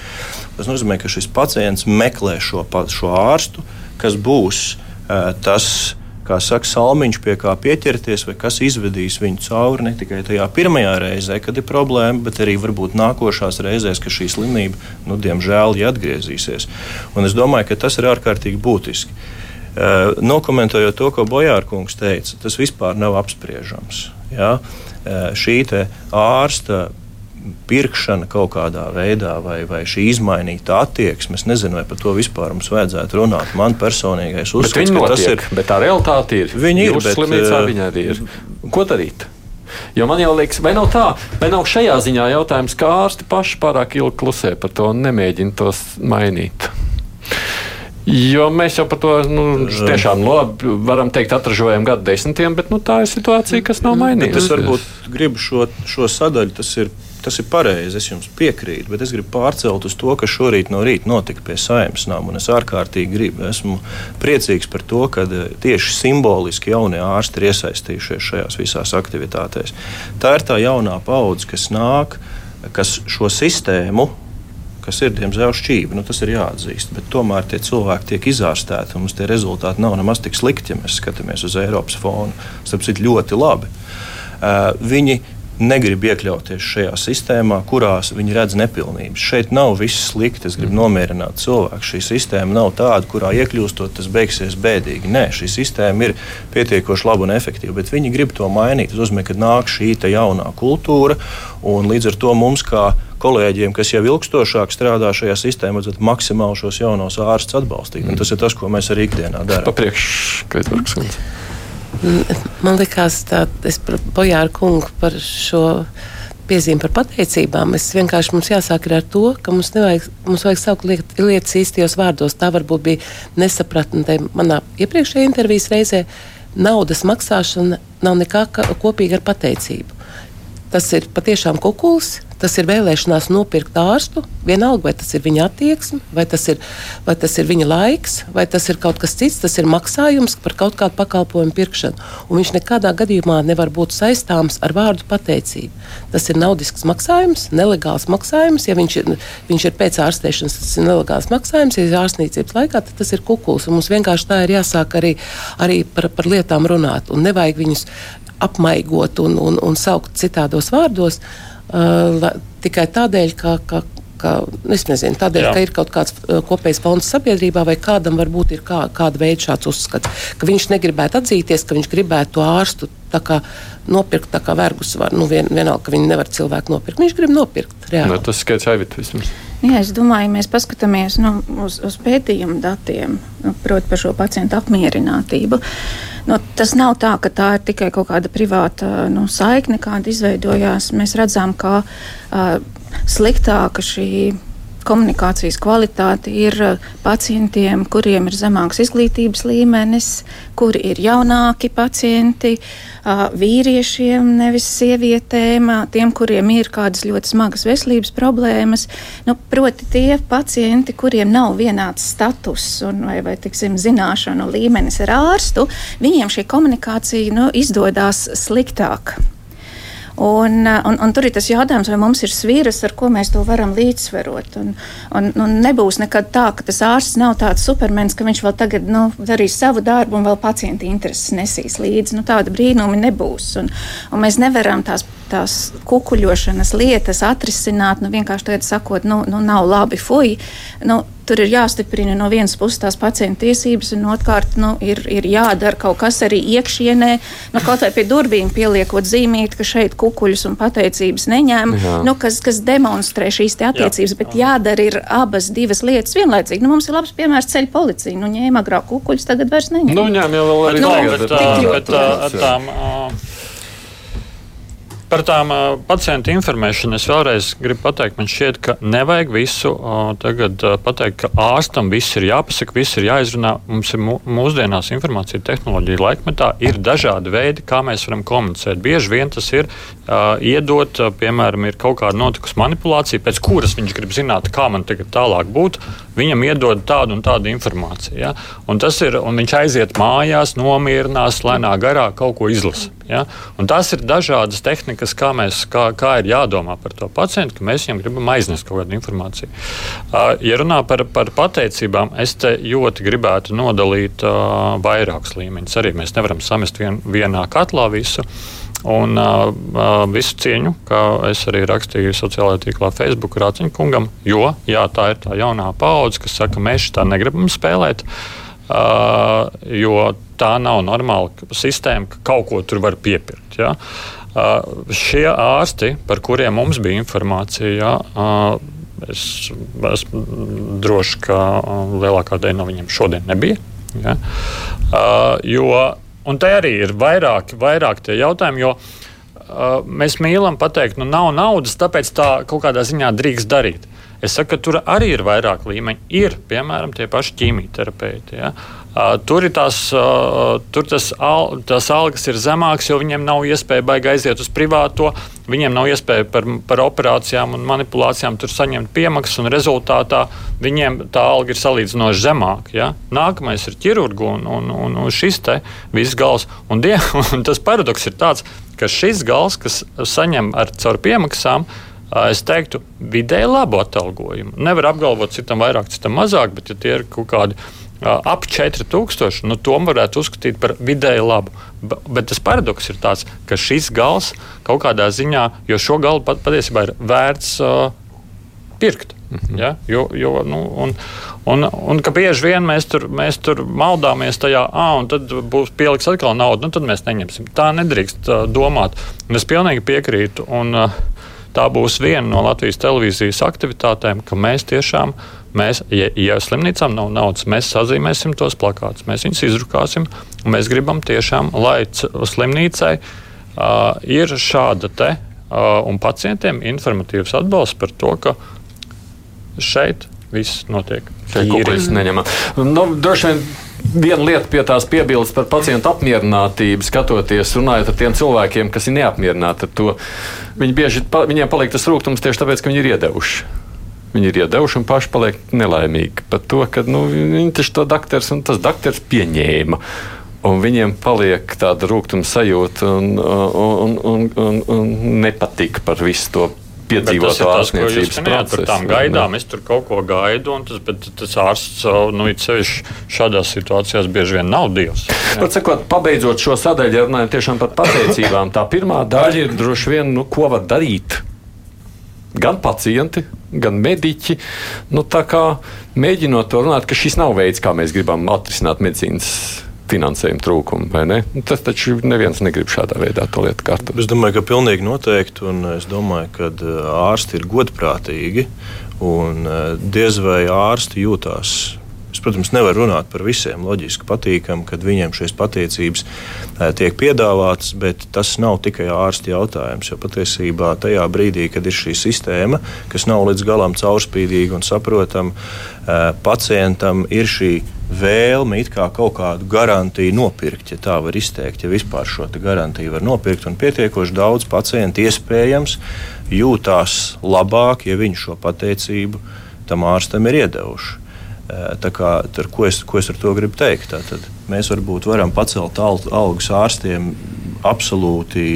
tas nozīmē, ka šis pacients meklē šo, šo ārstu, kas būs uh, tas kā saka, salmiņš, pie kā pieķerties, vai kas izvedīs viņu cauri ne tikai tajā pirmajā reizē, kad ir problēma, bet arī varbūt nākošās reizēs, kad šī slimība, nu, diemžēl, ja atgriezīsies. Un es domāju, ka tas ir ārkārtīgi būtiski. Uh, nokomentējot to, ko Bojārkungs teica, tas vispār nav apspriežams. Ja? Uh, šī ārsta pirkšana kaut kādā veidā, vai, vai šī izmainīta attieksme. Es nezinu, vai par to vispār mums vajadzētu runāt. Man personīgais uzskats, ka tas ir. Bet tā realitāte ir. Viņi ir. Bet, slimnīcā uh, viņi arī ir. Ko darīt? Jo man jau liekas, vai nav tā, vai nav šajā ziņā jautājums, kā ārsti paši pārāk ilgi klusē par to un nemēģina tos mainīt. Jo mēs jau par to nu, tiešām labi varam teikt, atražojam gadu desmitiem, bet nu, tā ir situācija, kas nav mainījusies. Es varbūt gribu šo, šo sadaļu, tas ir Tas ir pareizi, es jums piekrītu, bet es gribu pārcelt uz to, kas šorīt no rīta notika pie saimnes nama. Es ārkārtīgi gribu, esmu priecīgs par to, ka eh, tieši simboliski jaunie ārsti ir iesaistījušies šajās visās aktivitātēs. Tā ir tā jaunā paudze, kas nāk, kas šo sistēmu kas ir diemžēl šķīvi. Nu, tas ir jāatzīst. Tomēr tie cilvēki tiek izārstēti, un mums tie rezultāti nav nemaz tik slikti, ja mēs skatāmies uz Eiropas fonu. Tas ir ļoti labi. Uh, viņi negrib iekļauties šajā sistēmā, kurās viņi redz nepilnības. Šeit nav viss slikti. Es gribu nomierināt cilvēku. Šī sistēma nav tāda, kurā iekļūstot, tas beigsies bēdīgi. Nē, šī sistēma ir pietiekoši laba un efektīva, bet viņi grib to mainīt. Tas nozīmē, ka nāk šī jaunā kultūra, un līdz ar to mums, kā kolēģiem, kas jau ilgstošāk strādā šajā sistēmā, vajadzētu maksimāli šos jaunos ārstus atbalstīt. Mm. Tas ir tas, ko mēs arī ikdienā darām. Papriekš, Kaitvarks. Man liekas, tā, es par Bojāru kungu par šo piezīmi par pateicībām. Es vienkārši mums jāsāk ar to, ka mums, nevajag, mums vajag saukt liet, lietas īstajos vārdos. Tā varbūt bija nesapratne manā iepriekšējā intervijas reizē. Naudas maksāšana nav nekā kopīga ar pateicību. Tas ir patiešām kukuls, Tas ir vēlēšanās nopirkt ārstu, vienalga, vai tas ir viņa attieksme, vai tas ir, vai tas ir viņa laiks, vai tas ir kaut kas cits. Tas ir maksājums par kaut kādu pakalpojumu pirkšanu. Un viņš nekādā gadījumā nevar būt saistāms ar vārdu pateicību. Tas ir naudisks maksājums, nelegāls maksājums. Ja viņš ir, viņš ir pēc ārstēšanas, tas ir nelegāls maksājums. Ja ir ārstniecības laikā, tad tas ir kukuls. Mums vienkārši tā ir jāsāk arī, arī par, par lietām runāt. Un nevajag viņus apmaigot un, un, un saukt citādos vārdos. Uh, tikai tādēļ, ka, ka, ka es nezinu, tādēļ, Jā. ka ir kaut kāds uh, kopējs fonds sabiedrībā, vai kādam varbūt ir kā, kāda veida šāds uzskats, ka viņš negribētu atzīties, ka viņš gribētu to ārstu kā, nopirkt tā kā vergus. Var, nu, vien, vienalga, ka viņi nevar cilvēku nopirkt. Viņš grib nopirkt. Reāli. No, nu, tas skaits aivit vismaz. Jā, es domāju, mēs paskatāmies nu, uz, uz pētījumu datiem, nu, proti, par šo pacientu apmierinātību. Nu, tas nav tā, ka tā ir tikai kaut kāda privāta nu, saikne, kāda izveidojās. Mēs redzam, ka uh, sliktāka šī komunikācijas kvalitāte ir uh, pacientiem, kuriem ir zemāks izglītības līmenis, kuri ir jaunāki pacienti, vīriešiem, nevis sievietēm, tiem, kuriem ir kādas ļoti smagas veselības problēmas. Nu, proti, tie pacienti, kuriem nav vienāds status un, vai, vai tiksim, zināšanu līmenis ar ārstu, viņiem šī komunikācija nu, izdodas sliktāk. Un, un, un tur ir tas jautājums, vai mums ir sviras, ar ko mēs to varam līdzsverot. Un, un, un nebūs nekad tā, ka tas ārsts nav tāds supermens, ka viņš vēl tagad nu, darīs savu darbu un vēl pacienta intereses nesīs līdzi. Nu, tāda brīnumi nebūs. Un, un mēs nevaram tās tās kukuļošanas lietas atrisināt, nu, vienkārši tagad sakot, nu, nu nav labi, fuj. Nu, tur ir jāstiprina no vienas puses tās pacienta tiesības, un otrkārt nu, ir, ir jādara kaut kas arī iekšienē, nu, kaut vai pie durvīm pieliekot zīmīt, ka šeit kukuļus un pateicības neņēma, nu, kas, kas demonstrē šīs attiecības, Jā. bet jādara ir abas divas lietas vienlaicīgi. Nu, mums ir labs piemērs ceļu policija. Nu, ņēma agrāk kukuļus, tagad vairs neņem. Nu, ņem jau vēl arī nu, tagad, bet, bet, bet, bet, bet, tām, uh, Par tām uh, pacientu informēšanu es vēlreiz gribu pateikt, man šķiet, ka nevajag visu uh, tagad uh, pateikt, ka ārstam viss ir jāpasaka, viss ir jāizrunā. Mums ir mūsdienās informācija tehnoloģija laikmetā, ir dažādi veidi, kā mēs varam komunicēt. Bieži vien tas ir iedot, piemēram, ir kaut kāda notikusi manipulācija, pēc kuras viņš grib zināt, kā man tagad tālāk būtu. Viņam iedod tādu un tādu informāciju. Ja? Un, ir, un viņš aiziet mājās, nomierinās, lēnā garā kaut ko izlasa. Ja? Un tās ir dažādas tehnikas, kā, mēs, kā, kā ir jādomā par to pacientu, ka mēs viņam gribam aiznest kaut kādu informāciju. Ja runā par, par pateicībām, es te ļoti gribētu nodalīt vairākus līmeņus. Arī mēs nevaram samest vien, vienā katlā visu. Un uh, visu cieņu, kā es arī rakstīju sociālajā tīklā, Facebook Rāciņkungam, jo jā, tā ir tā jaunā paudze, kas saka, mēs tā negribam spēlēt. Uh, jo tā nav normāla sistēma, ka kaut ko tur var piepirkt. Ja? Uh, šie ārsti, par kuriem mums bija informācija, ja, uh, es esmu drošs, ka lielākā daļa no viņiem šodien nebija. Ja? Uh, jo, un te arī ir vairāk, vairāk tie jautājumi, jo uh, mēs mīlam pateikt, nu nav naudas, tāpēc tā kaut kādā ziņā drīkst darīt. Es saku, ka tur arī ir vairāk līmeņi. Ir, piemēram, tie paši ķīmijterapeiti. Ja? Tur tās, tur tas, al, tās algas ir zemākas, jo viņiem nav iespēja baigi aiziet uz privāto. Viņiem nav iespēja par, par operācijām un manipulācijām tur saņemt piemaksas, un rezultātā viņiem tā alga ir salīdzinoši zemāka. Ja? Nākamais ir ķirurgu un, un, un, un šis te viss gals. Un, die, un tas paradoks ir tāds, ka šis gals, kas saņem ar caur piemaksām, es teiktu, vidēji labu atalgojumu. Nevar apgalvot, citam vairāk, citam mazāk, bet ja tie ir kaut kādi ap 4000, nu, to varētu uzskatīt par vidēji labu. Bet tas paradoks ir tāds, ka šis gals kaut kādā ziņā, jo šo galu pat, patiesībā ir vērts uh, pirkt. -hmm. ja? jo, jo, nu, un, un, un ka bieži vien mēs tur, mēs tur maldāmies tajā, ah, un tad būs pieliks atkal naudu, nu, tad mēs neņemsim. Tā nedrīkst uh, domāt. Un es pilnīgi piekrītu. Un, uh, tā būs viena no Latvijas televīzijas aktivitātēm, ka mēs tiešām Mēs, ja, ja slimnīcām nav naudas, mēs sazīmēsim tos plakātus, mēs viņus izrukāsim. Mēs gribam tiešām, lai slimnīcai uh, ir šāda te uh, un pacientiem informatīvs atbalsts par to, ka šeit viss notiek. Šeit kopijas neņemam. Nu, droši vien viena lieta pie tās piebildes par pacientu apmierinātību, skatoties, runājot ar tiem cilvēkiem, kas ir neapmierināti ar to. Viņi bieži, viņiem paliek tas rūkums tieši tāpēc, ka viņi ir iedevuši. Viņi ir iedevuši un paši paliek nelaimīgi par to, ka nu, viņi taču to doktors un tas doktors pieņēma. Un viņiem paliek tāda rūkuma sajūta un, un, un, un, un nepatika par visu to piedzīvot ārstniecības procesu. Par tām gaidām es tur kaut ko gaidu, un tas, bet tas ārsts, nu, it sevišķi šādās situācijās bieži vien nav dievs. Pat sakot, pabeidzot šo sadaļu, ja runājam tiešām par pateicībām, tā pirmā daļa ir droši vien, nu, ko var darīt gan pacienti, gan mediķi. Nu, mēģinot to runāt, ka šis nav veids, kā mēs gribam atrisināt medicīnas finansējuma trūkumu. Nu, tas taču neviens negrib šādā veidā to lietu kārtot. Es domāju, ka pilnīgi noteikti, un es domāju, ka ārsti ir godprātīgi, un diez vai ārsti jūtās Es, protams, nevaru runāt par visiem. Loģiski patīkami, kad viņiem šīs pateicības eh, tiek piedāvātas, bet tas nav tikai ārsta jautājums. Jo patiesībā tajā brīdī, kad ir šī sistēma, kas nav līdz galam caurspīdīga un saprotama, eh, pacientam ir šī vēlme kaut kādu garantiju nopirkt, ja tā var izteikt, ja vispār šo garantiju var nopirkt. Un pietiekoši daudz pacientu iespējams jūtās labāk, ja viņi šo pateicību tam ārstam ir iedevuši. Kā, ar, ko, es, ko es ar to gribu teikt? Tātad mēs varbūt varam pacelt al, algas ārstiem absolūti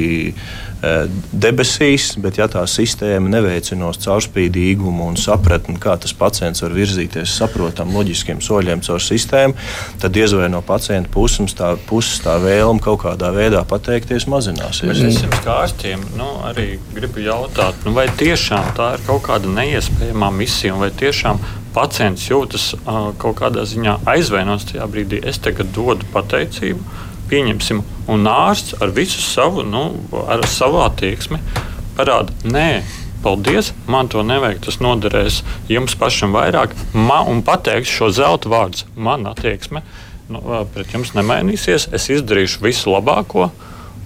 debesīs, bet ja tā sistēma neveicinās caurspīdīgumu un sapratni, kā tas pacients var virzīties saprotam, loģiskiem soļiem caur sistēmu, tad diez vai no pacienta puses tā, puses tā vēlme kaut kādā veidā pateikties mazināsies. Mēs esam ārstiem, nu, arī gribu jautāt, nu, vai tiešām tā ir kaut kāda neiespējama misija, vai tiešām pacients jūtas uh, kaut kādā ziņā aizvainots tajā brīdī. Es tagad dodu pateicību, pieņemsim, un ārsts ar visu savu, nu, ar savu attieksmi parāda, nē, paldies, man to nevajag, tas noderēs jums pašam vairāk, man, un pateiks šo zelta vārdu, man attieksme nu, pret jums nemainīsies, es izdarīšu visu labāko,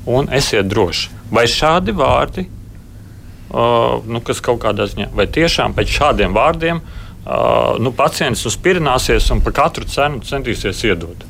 un esiet droši. Vai šādi vārdi, uh, nu, kas kaut kādā ziņā, vai tiešām pēc šādiem vārdiem, uh, nu, pacients uzspirināsies un par katru cenu centīsies iedot?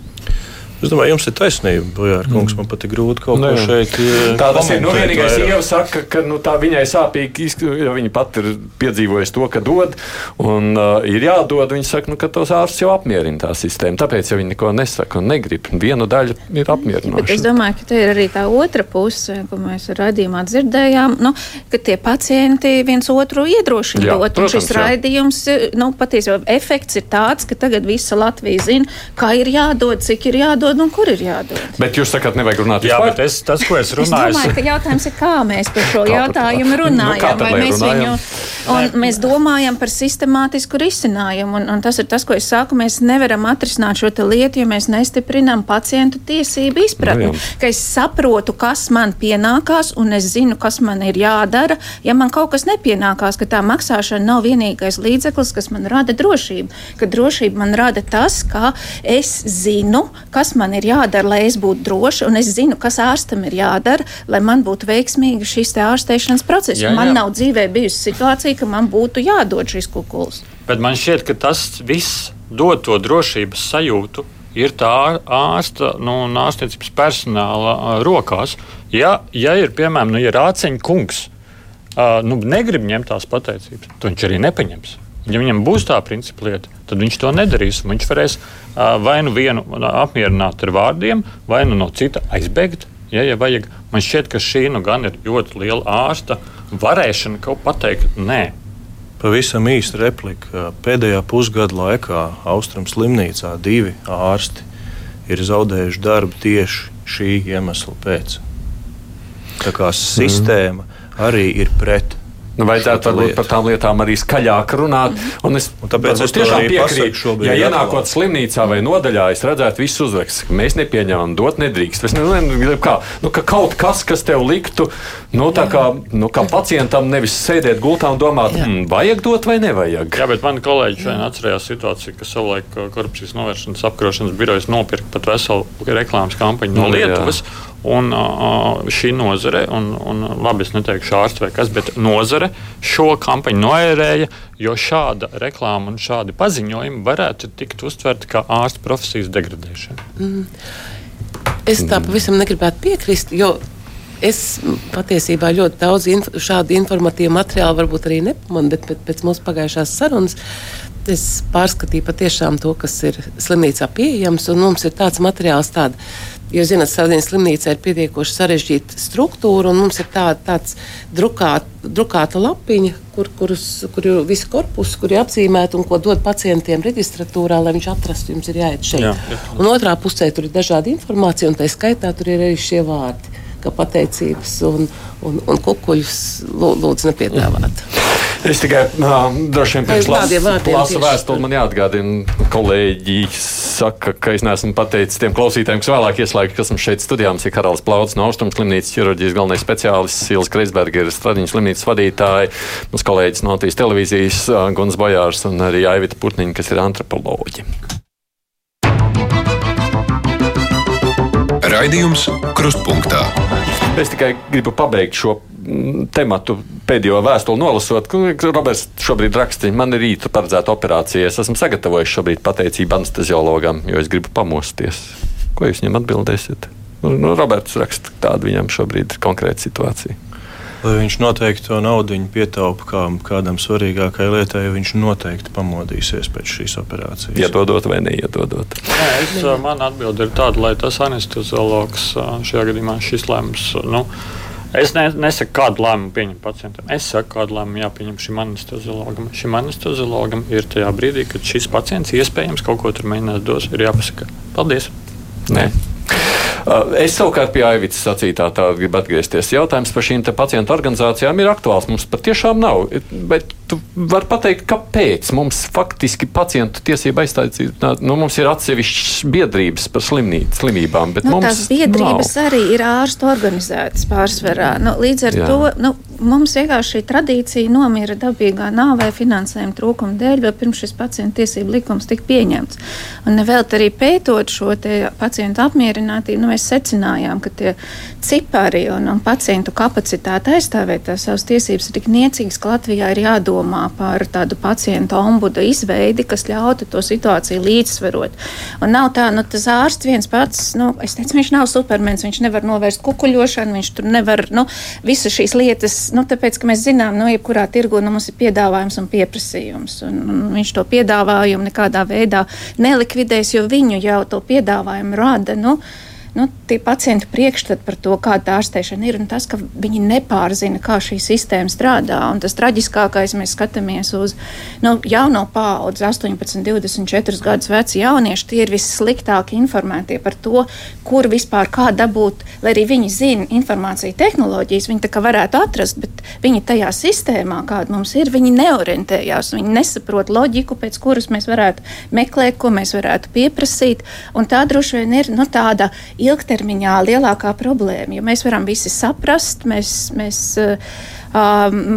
Es domāju, jums ir taisnība, Bojāra kungs. Mm. Man pat ir grūti kaut ko šeit eh, tā tas ir. Nu, vienīgais ieva saka, ka nu, tā viņai sāpīgi, jo viņa pat ir piedzīvojusi to, ka dod un uh, ir jādod. Viņa saka, nu, ka tos ārsts jau apmierina tā sistēma. Tāpēc jau viņi neko nesaka un negrib. Viena daļa ir apmierinoša. Es domāju, ka te ir arī tā otra puse, ko mēs radījumā dzirdējām, nu, ka tie pacienti viens otru iedrošina jā, dot. Protams, šis jā. raidījums, nu, patiesībā efekts ir tāds, ka tagad visa Latvija zina, kā ir jādod, cik ir jādod jādod un kur ir jādod. Bet jūs sakat, nevajag runāt Jā, bet es, tas, ko es runāju, es domāju, ka jautājums ir, kā mēs par šo jautājumu nu, runājam. Nu, vai mēs runājam? viņu, un mēs domājam par sistemātisku risinājumu. Un, un tas ir tas, ko es saku, mēs nevaram atrisināt šo lietu, ja mēs nestiprinām pacientu tiesību izpratni. Nu, ka es saprotu, kas man pienākās, un es zinu, kas man ir jādara. Ja man kaut kas nepienākās, ka tā maksāšana nav vienīgais līdzeklis, kas man rada drošību, ka drošība man rada tas, ka es zinu, kas man ir jādara, lai es būtu droša, un es zinu, kas ārstam ir jādara, lai man būtu veiksmīgi šis ārstēšanas process. Jā, jā. Man nav dzīvē bijusi situācija, ka man būtu jādod šis kukuls. Bet man šķiet, ka tas viss dod to drošības sajūtu. Ir tā ārsta nu, un ārstniecības personāla rokās. Ja, ja ir piemēram nu, ja rāceņa kungs, uh, nu, negrib ņemt tās pateicības, tad viņš arī nepaņems. Ja viņam būs tā principa lieta, tad viņš to nedarīs. Viņš varēs vai nu vienu apmierināt ar vārdiem, vai nu no cita aizbēgt. Ja, ja vajag, man šķiet, ka šī nu gan ir ļoti liela ārsta varēšana kaut pateikt, nē. Pavisam īsta replika. Pēdējā pusgada laikā Austrum slimnīcā divi ārsti ir zaudējuši darbu tieši šī iemesla pēc. Tā kā sistēma arī ir pret Nu, vajadzētu varbūt par tām lietām arī skaļāk runāt. Un es, un tāpēc es tiešām piekrītu, ja ienākot slimnīcā vai nodaļā, es redzētu visus uzrakstus, ka mēs nepieņemam, dot nedrīkst. Es nezinu, kā, nu, ka kaut kas, kas tev liktu, nu, tā kā, nu, kā pacientam nevis sēdēt gultā un domāt, mm, vajag dot vai nevajag. Jā, bet mani kolēģi šodien atcerējās situāciju, ka savulaik uh, korupcijas novēršanas apkarošanas birojas nopirka pat veselu reklāmas kampaņu no nu, Lietuvas. Jā. Un šī nozare, un, un labi, es neteikšu ārsts vai kas, bet nozare šo kampaņu noērēja, jo šāda reklāma un šādi paziņojumi varētu tikt uztverti kā ārsta profesijas degradēšana. Mm. Es tā pavisam negribētu piekrist, jo es patiesībā ļoti daudz inf šādu informatīvu materiālu varbūt arī nepamanu, bet, bet pēc mūsu pagājušās sarunas es pārskatīju patiešām to, kas ir slimnīcā pieejams, un mums ir tāds materiāls tāds Jo, zināt, Sardīnas slimnīca ir pietiekoši sarežģīta struktūra, un mums ir tā, tāds drukāt, drukāta lapiņa, kur, kurus, kur ir visi korpusi, kur ir apzīmēti un ko dod pacientiem reģistratūrā, lai viņš atrastu, jums ir jāiet šeit. Jā, jā. Un otrā pusē tur ir dažāda informācija, un tā skaitā tur ir arī šie vārdi, ka pateicības un, un, un kukuļus lūdzu nepiedāvāt. Jā. Es tikai uh, droši vien pirms lasu vēstuli man jāatgādina, kolēģi saka, ka es neesmu pateicis tiem klausītājiem, kas vēlāk ieslēgt, kas mums šeit studijā mums ir Karals Plauds no Austrums slimnīcas ķirurģijas galvenais speciālists, Sils Kreisberga ir Stradiņas slimnīcas vadītāji, mums kolēģis no Latvijas televīzijas Guns Bojārs un arī Aivita Putniņa, kas ir antropoloģi. Raidījums Krustpunktā. Es tikai gribu pabeigt šo Mm, tematu pēdējo vēstuli nolasot, ka Roberts šobrīd raksta, man ir rīta paredzēta operācija. Es esmu sagatavojis šobrīd pateicību anesteziologam, jo es gribu pamosties. Ko jūs viņam atbildēsiet? Nu, nu Roberts raksta, tāda viņam šobrīd ir konkrēta situācija. Lai viņš noteikti to naudu pietaupa kā, kādam svarīgākai lietai, viņš noteikti pamodīsies pēc šīs operācijas. Iedodot vai neiedodot? Nē, es, man atbilde ir tāda, lai tas anesteziologs šajā gadījumā šis lēmums. Nu, Es ne, nesaku, kādu lēmumu pieņemt pacientam. Es saku, kādu lēmumu jāpieņem šim anesteziologam. Šim anesteziologam ir tajā brīdī, kad šis pacients iespējams kaut ko tur mēģinās dos, ir jāpasaka paldies. Nē. Uh, es savukārt pie Aivits sacītā tā gribu atgriezties. Jautājums par šīm pacientu organizācijām ir aktuāls. Mums patiešām nav. Bet tu vari pateikt, kāpēc mums faktiski pacientu tiesība aizstāvība, nu, mums ir atsevišķas biedrības par slimnī, slimībām. Nu, tās biedrības nav. arī ir ārstu organizētas pārsvarā. Nu, līdz ar Jā. to nu, mums vienkārši šī tradīcija nomira dabīgā nāvē finansējuma trūkuma dēļ, vēl pirms šis pacientu tiesību likums tika pieņemts. Un vēl arī pētot šo pacientu apmierinātību, nu, mēs secinājām, ka tie cipari un, un pacientu kapacitāte aizstāvēt savas tiesības ir tik niecīgas, ka Latvijā ir jādomā par tādu pacientu ombuda izveidi, kas ļautu to situāciju līdzsvarot. Un nav tā, nu, tas ārsts viens pats, nu, es teicu, viņš nav supermens, viņš nevar novērst kukuļošanu, viņš tur nevar, nu, visas šīs lietas, nu, tāpēc, ka mēs zinām, nu, jebkurā tirgu nu, mums ir piedāvājums un pieprasījums, un, un viņš to piedāvājumu nekādā veidā nelikvidēs, jo viņu jau to piedāvājumu rada, nu, nu, tie pacienti priekšstat par to, kāda ārstēšana ir, un tas, ka viņi nepārzina, kā šī sistēma strādā. Un tas traģiskākais, mēs skatāmies uz nu, jauno paudzi, 18, 24 gadus veci jaunieši, tie ir vissliktāk informētie par to, kur vispār kā dabūt, lai arī viņi zina informāciju tehnoloģijas, viņi tā kā varētu atrast, bet viņi tajā sistēmā, kāda mums ir, viņi neorientējās, viņi nesaprot loģiku, pēc kuras mēs varētu meklēt, ko mēs varētu pieprasīt, un tā droši vien ir nu, tāda ilgtermiņā lielākā problēma. Jo mēs varam visi saprast, mēs, mēs uh,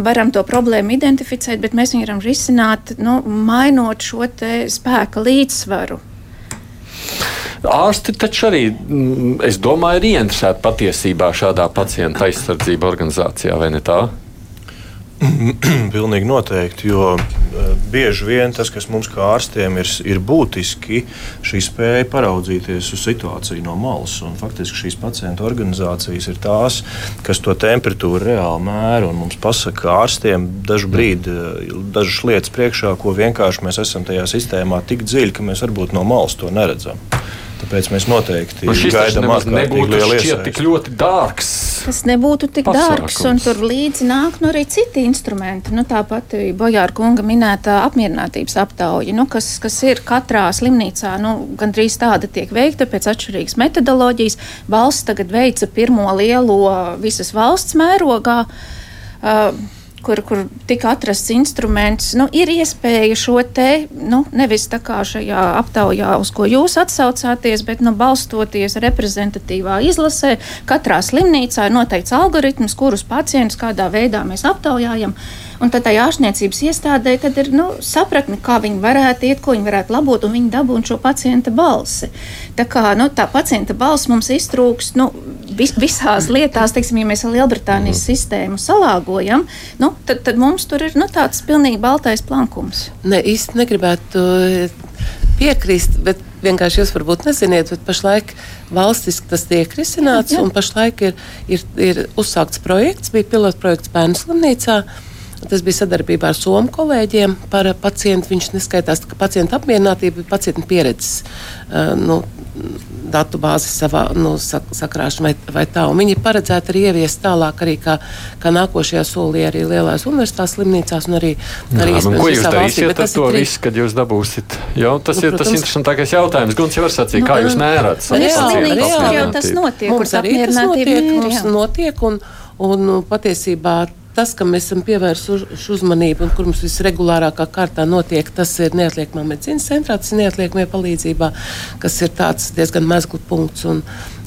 varam to problēmu identificēt, bet mēs viņu varam risināt, nu, mainot šo spēka līdzsvaru. Ārsti taču arī, mm, es domāju, ir ieinteresēti patiesībā šādā pacienta aizsardzība organizācijā, vai ne tā? Pilnīgi noteikti, jo eh, bieži vien tas, kas mums kā ārstiem ir, ir būtiski, šī spēja paraudzīties uz situāciju no malas. Un, faktiski šīs pacientu organizācijas ir tās, kas to temperatūru reāli mēra un mums pasaka, ka ārstiem dažu brīdi, eh, dažas lietas priekšā, ko vienkārši mēs esam tajā sistēmā tik dziļi, ka mēs varbūt no malas to neredzam. Tāpēc mēs noteikti nu, gaidām, ka tas nebūtu tik ļoti dārgs. Tas nebūtu tik pasākums. dārgs, un tur līdzi nāk nu, arī citi instrumenti. Nu, Tāpat Bojāra kunga minētā apmierinātības aptauja, nu, kas, kas ir katrā slimnīcā, nu, gandrīz tāda tiek veikta pēc atšķirīgas metodoloģijas. Valsts tagad veica pirmo lielo visas valsts mērogā. Uh, kur, kur tika atrasts instruments, nu, ir iespēja šo te, nu, nevis tā kā šajā aptaujā, uz ko jūs atsaucāties, bet nu, balstoties reprezentatīvā izlasē, katrā slimnīcā ir noteikts algoritms, kurus pacientus kādā veidā mēs aptaujājam. Un tad tā ārstniecības iestādē ir nu, sapratne, kā viņi varētu iet, ko viņi varētu labot, un viņi dabūna šo pacienta balsi. Tā kā nu, tā pacienta balss mums iztrūks nu, vis, visās lietās, teiksim, ja mēs Lielbritānijas mm. sistēmu salāgojam, nu, tad, tad mums tur ir nu, tāds pilnīgi baltais plankums. Ne, īsti negribētu eh, piekrist, bet vienkārši jūs varbūt neziniet, bet pašlaik valstiski tas tiek risināts, jā, un pašlaik ir, ir, ir uzsākts projekts, bija pilotprojekts bērnu slimnīcā. Tas bija sadarbībā ar somu kolēģiem par pacientu. Viņš neskaitās, ka pacienta apmierinātība ir pacienta pieredzes uh, nu, datu bāzes savā nu, sakrāšana vai, vai tā. Un viņi ir paredzēti arī ieviest tālāk arī kā, kā nākošajā solī arī lielās universitātes slimnīcās un arī, arī Jā, nu, ko jūs darīsiet ar to visu, kad jūs dabūsiet? Jo, tas nu, ir protams, tas interesantākais jautājums. Guns jau var sacīt, nu, kā jūs mērat savu slimnīcu. Jau tas notiek, mums arī tas notiek, mums notiek un, un patiesībā tas, kam mēs esam pievērsuši uzmanību un kur mums visregulārākā kārtā notiek, tas ir neatliekamā medicīnas centrā, tas ir neatliekamie palīdzībā, kas ir tāds diezgan mezglu punkts. Un,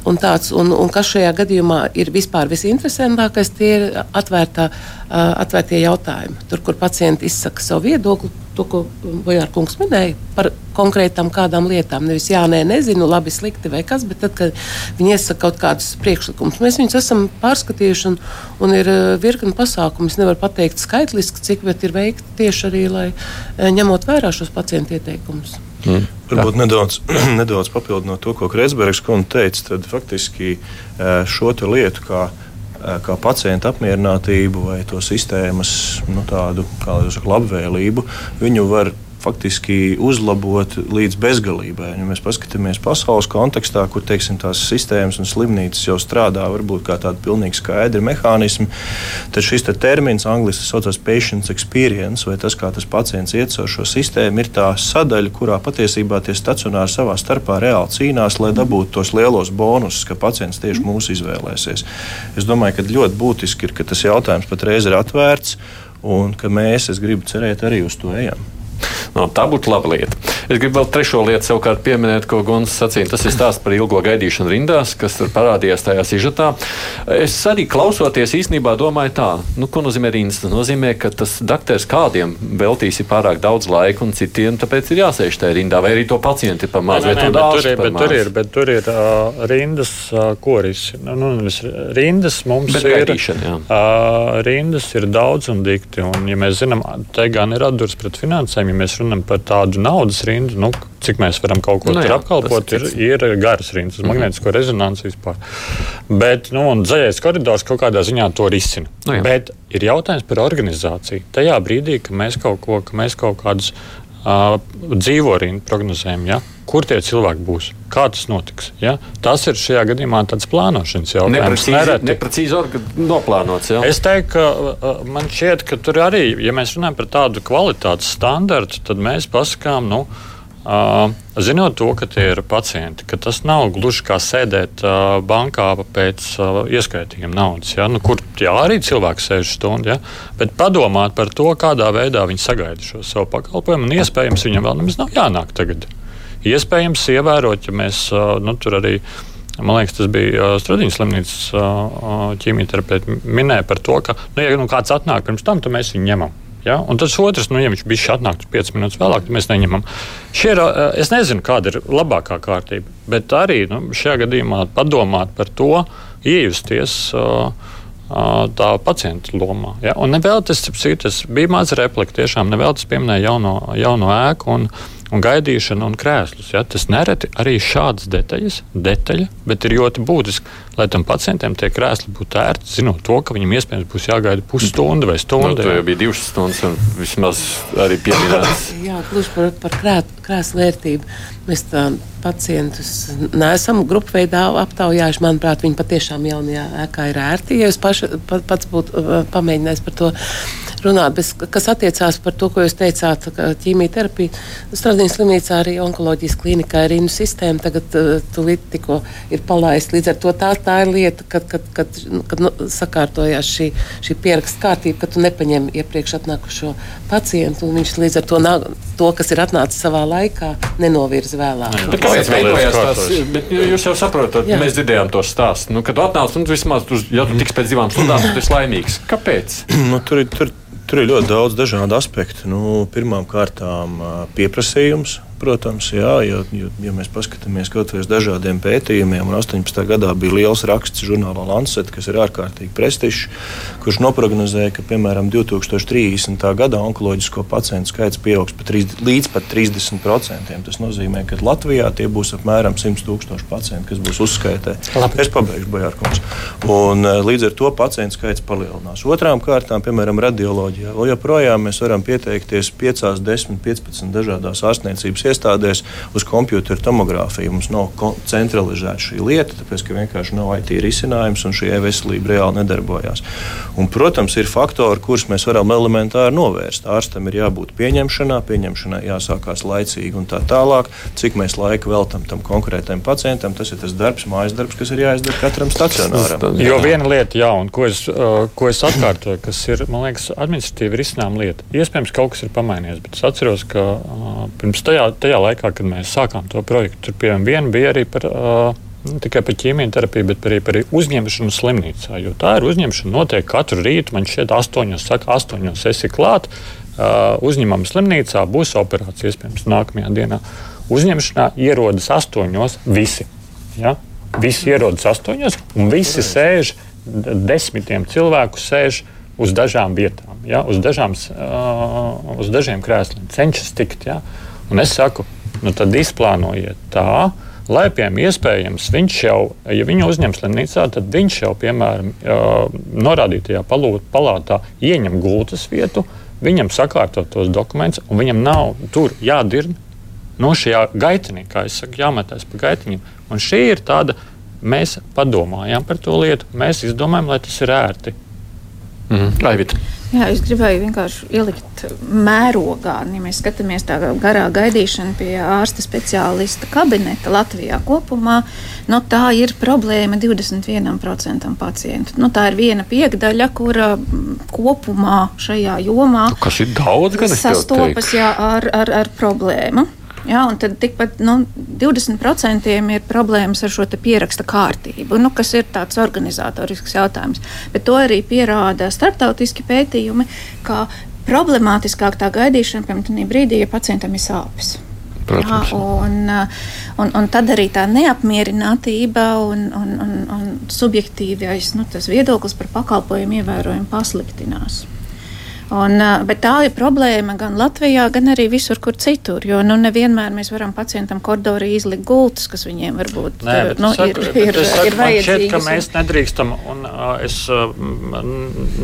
un, tāds, un, un kas šajā gadījumā ir vispār visinteresantākais, tie ir atvērtā, atvērtie jautājumi. Tur, kur pacienti izsaka savu viedokli, to, ko Bojārkungs minēja par konkrētām kādām lietām. Nevis jā, nē, nezinu, labi, slikti vai kas, bet tad, kad viņi iesaka kaut kādus priekšlikumus, mēs viņus esam pārskatījuši un, un ir virkni pasākumu. Es nevaru pateikt skaitliski, cik, bet ir veikti tieši arī, lai ņemot vērā šos pacientu ieteikumus. Mm. Varbūt nedaudz, nedaudz papildinot to, ko Kreisbergs kundze teica, tad faktiski šo lietu, kā kā pacienta apmierinātību vai to sistēmas nu, tādu, saka, labvēlību, viņu var faktiski uzlabot līdz bezgalībai. Ja mēs paskatāmies pasaules kontekstā, kur teiksim, tās sistēmas un slimnīcas jau strādā varbūt kā tādi pilnīgi skaidri mehānismi, tad šis te termins angļuiski saucās patient experience, vai tas, kā tas pacients iet caur šo sistēmu, ir tā sadaļa, kurā patiesībā tie stacionāri savā starpā reāli cīnās, lai dabūtu tos lielos bonusus, ka pacients tieši mūs izvēlēsies. Es domāju, ka ļoti būtiski ir, ka tas jautājums patreiz ir atvērts un ka mēs, es gribu cerēt, arī uz to ejam. No, tā būtu laba lieta. Es gribu vēl trešo lietu savukārt pieminēt, ko Guns sacīja. Tas ir stāsts par ilgo gaidīšanu rindās, kas tur parādījās tajā sižetā. Es arī klausoties īstenībā domāju tā, nu, ko nozīmē rindas. Tas nozīmē, ka tas dakteris kādiem veltīs pārāk daudz laika un citiem tāpēc ir jāsēž tajā rindā, vai arī to pacienti par maz. Nē, nē, nē, bet tur ir, bet tur ir, bet tur ir uh, rindas uh, koris. Nu, nu, rindas mums bet ir. Uh, rindas ir daudz un dikti. Un, ja mēs zinām, te gan ir atdurs pret finansēm, ja mēs runājam par tādu naudas rindu, nu, cik mēs varam kaut ko nu, jā, apkalpot, ir, ir garas rindas, mm -hmm. magnētisko rezonanci vispār. Bet nu, zaļais koridors kaut kādā ziņā to risina. Nu, jā. Bet ir jautājums par organizāciju. Tajā brīdī, kad mēs kaut, ko, ka mēs kaut kādus uh, dzīvo rindu prognozējam, ja? kur tie cilvēki būs, kā tas notiks. Ja? Tas ir šajā gadījumā tāds plānošanas jautājums. Neprecīzi, neprecīzi noplānots. Ja? Es teiktu, ka man šķiet, ka tur arī, ja mēs runājam par tādu kvalitātes standartu, tad mēs pasakām, nu, Uh, zinot to, ka tie ir pacienti, ka tas nav gluži kā sēdēt bankā pēc ieskaitījuma naudas, ja? nu, kur jā, arī cilvēks sēž stundu, ja? bet padomāt par to, kādā veidā viņi sagaida šo savu pakalpojumu, un iespējams viņam vēl nemaz nav jānāk tagad. Iespējams, ievērot, ja mēs nu, tur arī. Man liekas, tas bija Stradiņas slimnīcas ķīmijterapeits minēja par to, ka, nu, ja nu, kāds atnāk pirms tam, tad mēs viņu ņemam. Ja? Un tas otrs, nu, ja viņš bija atnākts 5 minūtes vēlāk, tad mēs neņemam. Šie, es nezinu, kāda ir labākā kārtība, bet arī nu, šajā gadījumā padomāt par to, iejusties. Uh, tā pacienta lomā. Ja? Un nevēl tas, tas bija maz replika, tiešām nevēl tas pieminēja jauno, jauno ēku. Un, un gaidīšana un krēslus. Ja? Tas nereti arī šādas detaļas, detaļa, bet ir ļoti būtiski, lai tam pacientam tie krēsli būtu ērti, zinot to, ka viņam iespējams būs jāgaida pusstunda vai stunda. Nu, jau bija divas stundas, un vismaz arī pieminēts. Jā, gluži par, par krēt, krēslu vērtību. Mēs tā pacientus neesam grupu veidā aptaujājuši. Manuprāt, viņi patiešām jaunajā ēkā ir ērti. Ja es paši, pats būtu pamēģinājis par to runāt, bet kas attiecās par to, ko jūs teicāt, ķīmijterapija. Stradiņas slimnīcā arī onkoloģijas klīnikā ir rīnu sistēma, tagad uh, tūlīt tikko ir palaista. Līdz ar to tā, tā ir lieta, kad, kad, kad, kad nu, sakārtojās šī, šī pieraksta kārtība, ka tu nepaņem iepriekš atnākušo pacientu, un viņš līdz ar to, nav, to kas ir atnācis savā laikā, nenovirza vēlāk. Jā, bet kāpēc veidojās tās? Bet jūs jau saprotat, Jā. mēs dzirdējām to stāstu. Nu, kad atnāc, un vismaz, tu, ja tu tiks pēc divām stundām, tad tu esi laimīgs. Kāpēc? Nu, tur, tur, Tur ir ļoti daudz dažādu aspektu. Nu, Pirmkārt, pieprasījums protams, jā, jo, jo, ja mēs paskatāmies kaut vai uz dažādiem pētījumiem, un 18. gadā bija liels raksts žurnālā Lancet, kas ir ārkārtīgi prestižs, kurš noprognozēja, ka piemēram 2030. gadā onkoloģisko pacientu skaits pieaugs pat 3, līdz pat 30%. Tas nozīmē, ka Latvijā tie būs apmēram 100 tūkstoši pacienti, kas būs uzskaitē. Labi. Es pabeigšu, Bojārkungs. Un, eh, līdz ar to pacientu skaits palielinās. Otrām kārtām, piemēram, radioloģijā, vēl joprojām mēs varam pieteikties 5, 10, 15 dažādās ārstniecības iestādēs uz kompjutora tomogrāfiju. Mums nav centralizēta šī lieta, tāpēc ka vienkārši nav IT risinājums un šī e-veselība reāli nedarbojas. Un, protams, ir faktori, kurus mēs varam elementāri novērst. Ārstam ir jābūt pieņemšanā, pieņemšanai jāsākās laicīgi un tā tālāk. Cik mēs laika veltam tam konkrētam pacientam, tas ir tas darbs, mājas darbs, kas ir jāizdara katram stacionāram. Jo viena lieta, jā, un ko es, uh, ko es atkārtoju, kas ir, man liekas, administratīvi risinām lieta. Iespējams, kaut kas ir pamainījies, bet es atceros, ka uh, pirms tajā tajā laikā, kad mēs sākām to projektu, tur piemēram viena bija arī par. Uh, Ne tikai par ķīmijterapiju, bet arī par uzņemšanu slimnīcā. Jo tā ir uzņemšana, notiek katru rītu. Man šķiet, astoņos, saka, astoņos esi klāt. Uh, uzņemam slimnīcā, būs operācija iespējams nākamajā dienā. Uzņemšanā ierodas astoņos visi. Ja? Visi ierodas astoņos, un visi sēž, desmitiem cilvēku sēž uz dažām vietām, ja? uz, dažām, uh, uz dažiem krēsliem, cenšas tikt. Ja? Un es saku, nu tad izplānojiet tā, Laipiem iespējams, viņš jau, ja viņu uzņem slimnīcā, tad viņš jau, piemēram, norādītajā palātā ieņem gultas vietu, viņam sakārto tos dokumentus, un viņam nav tur jādirba no šajā gaitenī, kā es saku, jāmetās pa gaitiņu. Un šī ir tāda, mēs padomājām par to lietu, mēs izdomājām, lai tas ir ērti. Mm. Aivita. Jā, es gribēju vienkārši ielikt mērogā, ja mēs skatāmies tā garā gaidīšana pie ārsta speciālista kabineta Latvijā kopumā, nu, tā ir problēma 21% pacientu. Nu, tā ir viena piekdaļa, kura kopumā šajā jomā Kas ir daudz, sastopas jā, ar, ar, ar problēmu. Ja, un tad tikpat nu, 20% ir problēmas ar šo pieraksta kārtību, nu, kas ir tāds organizatorisks jautājums. Bet to arī pierāda starptautiski pētījumi, ka problemātiskāk tā gaidīšana, piemēram, brīdī, ja pacientam ir sāpes. Jā, un, un, un tad arī tā neapmierinātība un, un, un, un subjektīvais nu, viedoklis par pakalpojumu ievērojami pasliktinās. Un, bet tā ir problēma gan Latvijā, gan arī visur, kur citur. Jo nu, nevienmēr mēs varam pacientam koridorī izlikt gultas, kas viņiem varbūt Nē, nu, saku, ir, ir, saku, ir vajadzīgas. Šķiet, mēs nedrīkstam, un uh, es uh,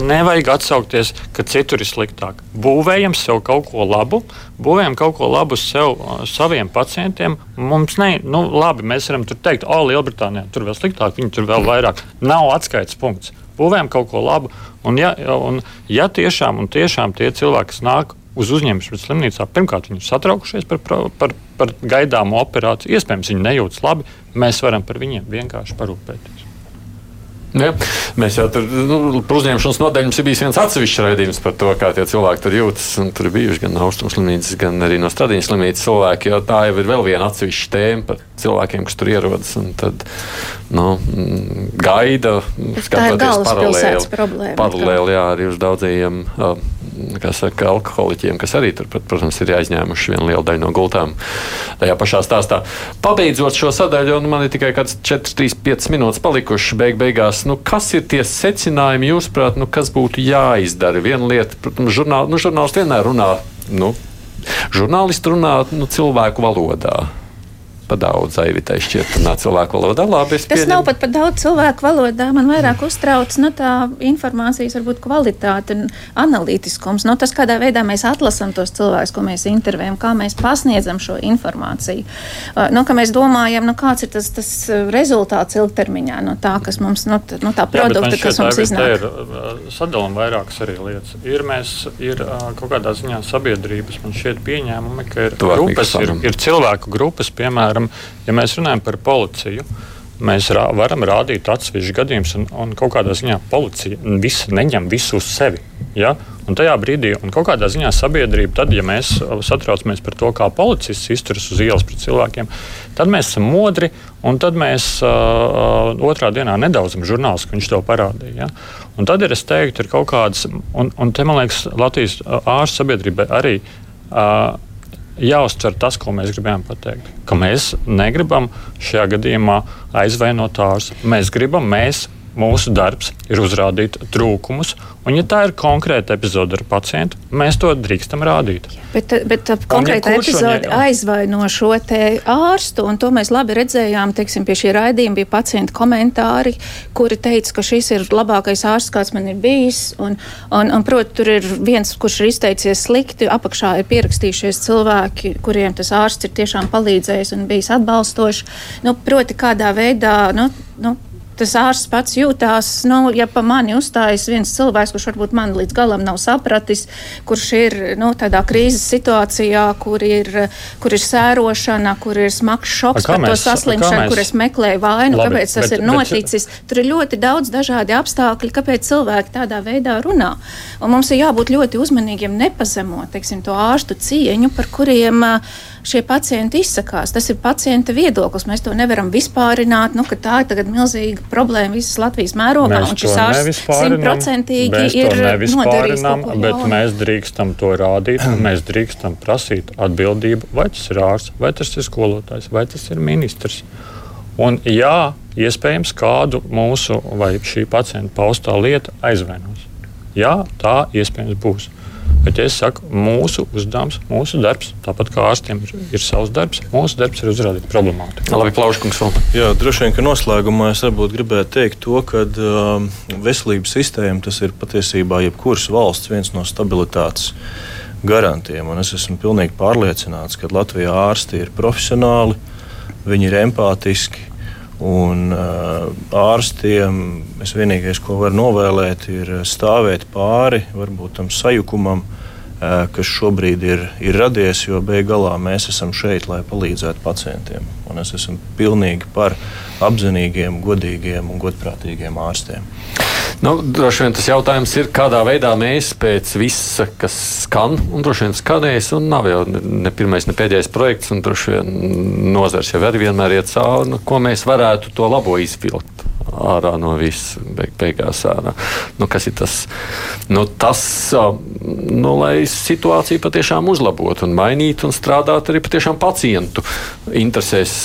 nevajag atsaukties, ka citur ir sliktāk. Būvējam sev kaut ko labu, būvējam kaut ko labu sev, uh, saviem pacientiem. Mums ne, nu, labi, mēs varam tur teikt, o, Lielbritānijā tur vēl sliktāk, viņi tur vēl vairāk. Nav atskaites punkts būvējam kaut ko labu. Un ja, un ja tiešām, un tiešām tie cilvēki, kas nāk uz uzņemšanu slimnīcā, pirmkārt, viņi ir satraukušies par, par, par gaidāmo operāciju, iespējams, viņi nejūtas labi, mēs varam par viņiem vienkārši parūpēties. Ja, mēs jau tur nu, uzņemšanas nodaļu mums ir bijis viens atsevišķs raidījums par to, kā tie cilvēki tur jūtas. Tur ir bijuši gan austrumu slimnīcas, gan arī no stadijas slimnīcas cilvēki. Tā jau ir vēl viena atsevišķa tēma par cilvēkiem, kas tur ierodas. Tad nu, gaida, skatoties paralēli, paralēli jā, arī uz daudziem. Uh, saka, alkoholiķiem, kas arī tur, protams, ir aizņēmuši vienu lielu daļu no gultām tajā pašā stāstā. Pabeidzot šo sadaļu, un man ir tikai kāds 4, 3, 5 minūtes palikušas beig beigās, nu, kas ir tie secinājumi, jūsuprāt, nu, kas būtu jāizdara? Viena lieta, protams, žurnāl, nu, žurnālisti vienmēr runā. Nu, Žurnālisti runā nu, cilvēku valodā pa daudz aivitai šķiet, tā cilvēku valodā. Labi, Tas pieņem. nav pat par daudz cilvēku valodā. Man vairāk uztrauc nu, tā informācijas varbūt kvalitāte un analītiskums. Nu, tas, kādā veidā mēs atlasām tos cilvēkus, ko mēs intervējam, kā mēs pasniedzam šo informāciju. Uh, nu, mēs domājam, nu, kāds ir tas, tas rezultāts ilgtermiņā no tā, kas mums, nu, tā, nu, tā produkta, Jā, kas mums iznāk. Ir uh, sadalām vairākas arī lietas. Ir, mēs, ir uh, kaut kādā ziņā sabiedrības, man šķiet pieņēmumi, ka ir, grupas, ir, ir cilvēku grupas, piemēram, piemēram, ja mēs runājam par policiju, mēs rā, varam rādīt atsevišķus gadījumus, un, un kaut kādā ziņā policija visu, neņem visu uz sevi. Ja? Un tajā brīdī, un kaut kādā ziņā sabiedrība, tad, ja mēs satraucamies par to, kā policists izturas uz ielas pret cilvēkiem, tad mēs esam modri, un tad mēs uh, otrā dienā nedaudzam žurnālus, ka viņš to parādīja. Ja? Un tad ir, es teiktu, ir kaut kādas, un, un te man liekas, Latvijas ārstu sabiedrībai arī. Uh, jāuztver tas, ko mēs gribējām pateikt. Ka mēs negribam šajā gadījumā aizvainot ārstu. Mēs gribam, mēs mūsu darbs ir uzrādīt trūkumus, un, ja tā ir konkrēta epizode ar pacientu, mēs to drīkstam rādīt. Bet, bet konkrēta ja epizode aizvaino šo ārstu, un to mēs labi redzējām, teiksim, pie šī raidījuma bija pacienta komentāri, kuri teica, ka šis ir labākais ārsts, kāds man ir bijis, un, un, un proti, tur ir viens, kurš ir izteicies slikti, apakšā ir pierakstījušies cilvēki, kuriem tas ārsts ir tiešām palīdzējis un bijis atbalstošs. Nu, proti, kādā veidā, nu, nu, tas ārsts pats jūtās, nu, ja pa mani uzstājas viens cilvēks, kurš varbūt man līdz galam nav sapratis, kurš ir nu, tādā krīzes situācijā, kur ir, kur ir sērošana, kur ir smags šoks par to saslimšanu, mēs... kur es meklēju vainu, Labi, kāpēc tas bet, ir noticis. Bet... Tur ir ļoti daudz dažādi apstākļi, kāpēc cilvēki tādā veidā runā. Un mums ir jābūt ļoti uzmanīgiem, nepazemot teiksim, to ārstu cieņu, par kuriem uh, šie pacienti izsakās. Tas ir pacienta viedoklis. Mēs to nevaram vispārināt, nu, ka tā ir milzīga problēma visas Latvijas mērogā. Mēs ārsts simtprocentīgi ir nodarījis. Bet mēs drīkstam to rādīt, mēs drīkstam prasīt atbildību, vai tas ir ārsts, vai tas ir skolotājs, vai tas ir ministrs. Un, jā, iespējams, kādu mūsu vai šī pacienta paustā lieta aizvainos. Jā, tā iespējams būs. Bet ja es saku, mūsu uzdevums, mūsu darbs, tāpat kā ārstiem ir, ir savs darbs, mūsu darbs ir uzrādīt problemātiku. Labi, Plauškungs vēl. Jā, droši vien, ka noslēgumā es varbūt gribētu teikt to, ka uh, veselības sistēma tas ir patiesībā jebkuras valsts viens no stabilitātes garantiem. Un es esmu pilnīgi pārliecināts, ka Latvijā ārsti ir profesionāli, viņi ir empātiski. Un uh, ārstiem es vienīgais, ko varu novēlēt, ir stāvēt pāri varbūt tam sajukumam, uh, kas šobrīd ir, ir radies, jo beig galā mēs esam šeit, lai palīdzētu pacientiem. Un es esmu pilnīgi par apzinīgiem, godīgiem un godprātīgiem ārstiem. Nu, droši vien tas jautājums ir, kādā veidā mēs pēc visa, kas skan, un droši vien skanēs, un nav jau ne pirmais, ne pēdējais projekts, un droši vien nozars jau arī vienmēr iet cauri, nu, ko mēs varētu to labo izvilkt ārā no visas, beig, beigās ārā. Nu, kas ir tas? Nu, tas, nu, lai situāciju patiešām uzlabotu un mainītu un strādātu arī patiešām pacientu interesēs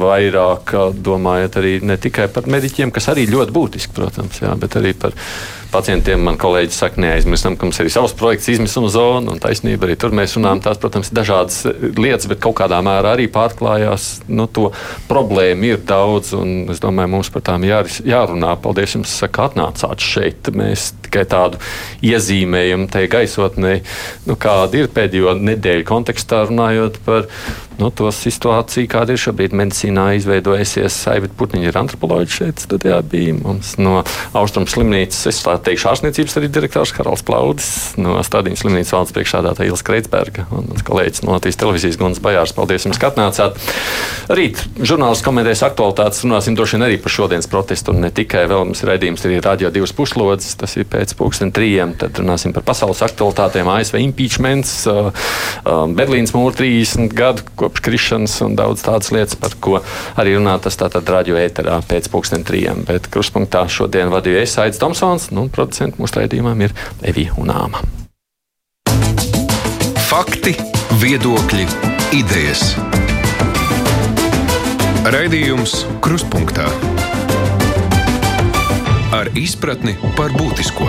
vairāk, domājot arī ne tikai par mediķiem, kas arī ļoti būtiski, protams, jā, bet arī par pacientiem. Man kolēģis saka, neaizmirstam, ka mums ir savs projekts, izmisuma zona, un taisnība arī tur mēs runājam. Tās, protams, ir dažādas lietas, bet kaut kādā mērā arī pārklājās. Nu, to problēmu ir daudz, un es domāju, mums par tām jā, jārunā. Paldies jums, ka atnācāt šeit. Mēs tikai tādu iezīmējumu tai gaisotnē, nu, kāda ir pēdējo nedēļu kontekstā runājot par nu, to situāciju, kāda ir šobrīd medicīnā izveidojusies. Aivita Putniņa ir antropoloģija šeit studijā bija mums no Austrum slimnīcas. Es tā teikšu ārstniecības arī direktors Karls Plaudis, no Stādīņas slimnīcas valdes priekšādātāja Ilsa Kreitsberga un mans kolēģis no Latvijas televīzijas Gunas Bajārs. Paldies jums, ka atnācāt. Rīt žurnālisti komentēs aktualitātes, runāsim droši vien arī par šodienas protestu un ne tikai vēl mums raidījums ir radio divas puslodes, tas ir pēc pulksten trījiem, tad runāsim par pasaules aktualitātēm, ASV impeachments, uh, uh, Berlīnas mūra 30 gadu kopš krišanas un daudz tādas lietas, par ko arī runā tas tātad radio ēterā pēc pulksten trījiem. Bet kruspunktā šodien vadīju es Aits Tomsons, nu, producents mūsu raidījumam ir Evija Unāma. Fakti, viedokļi, idejas. Raidījums Kruspunkta ar izpratni par būtisko.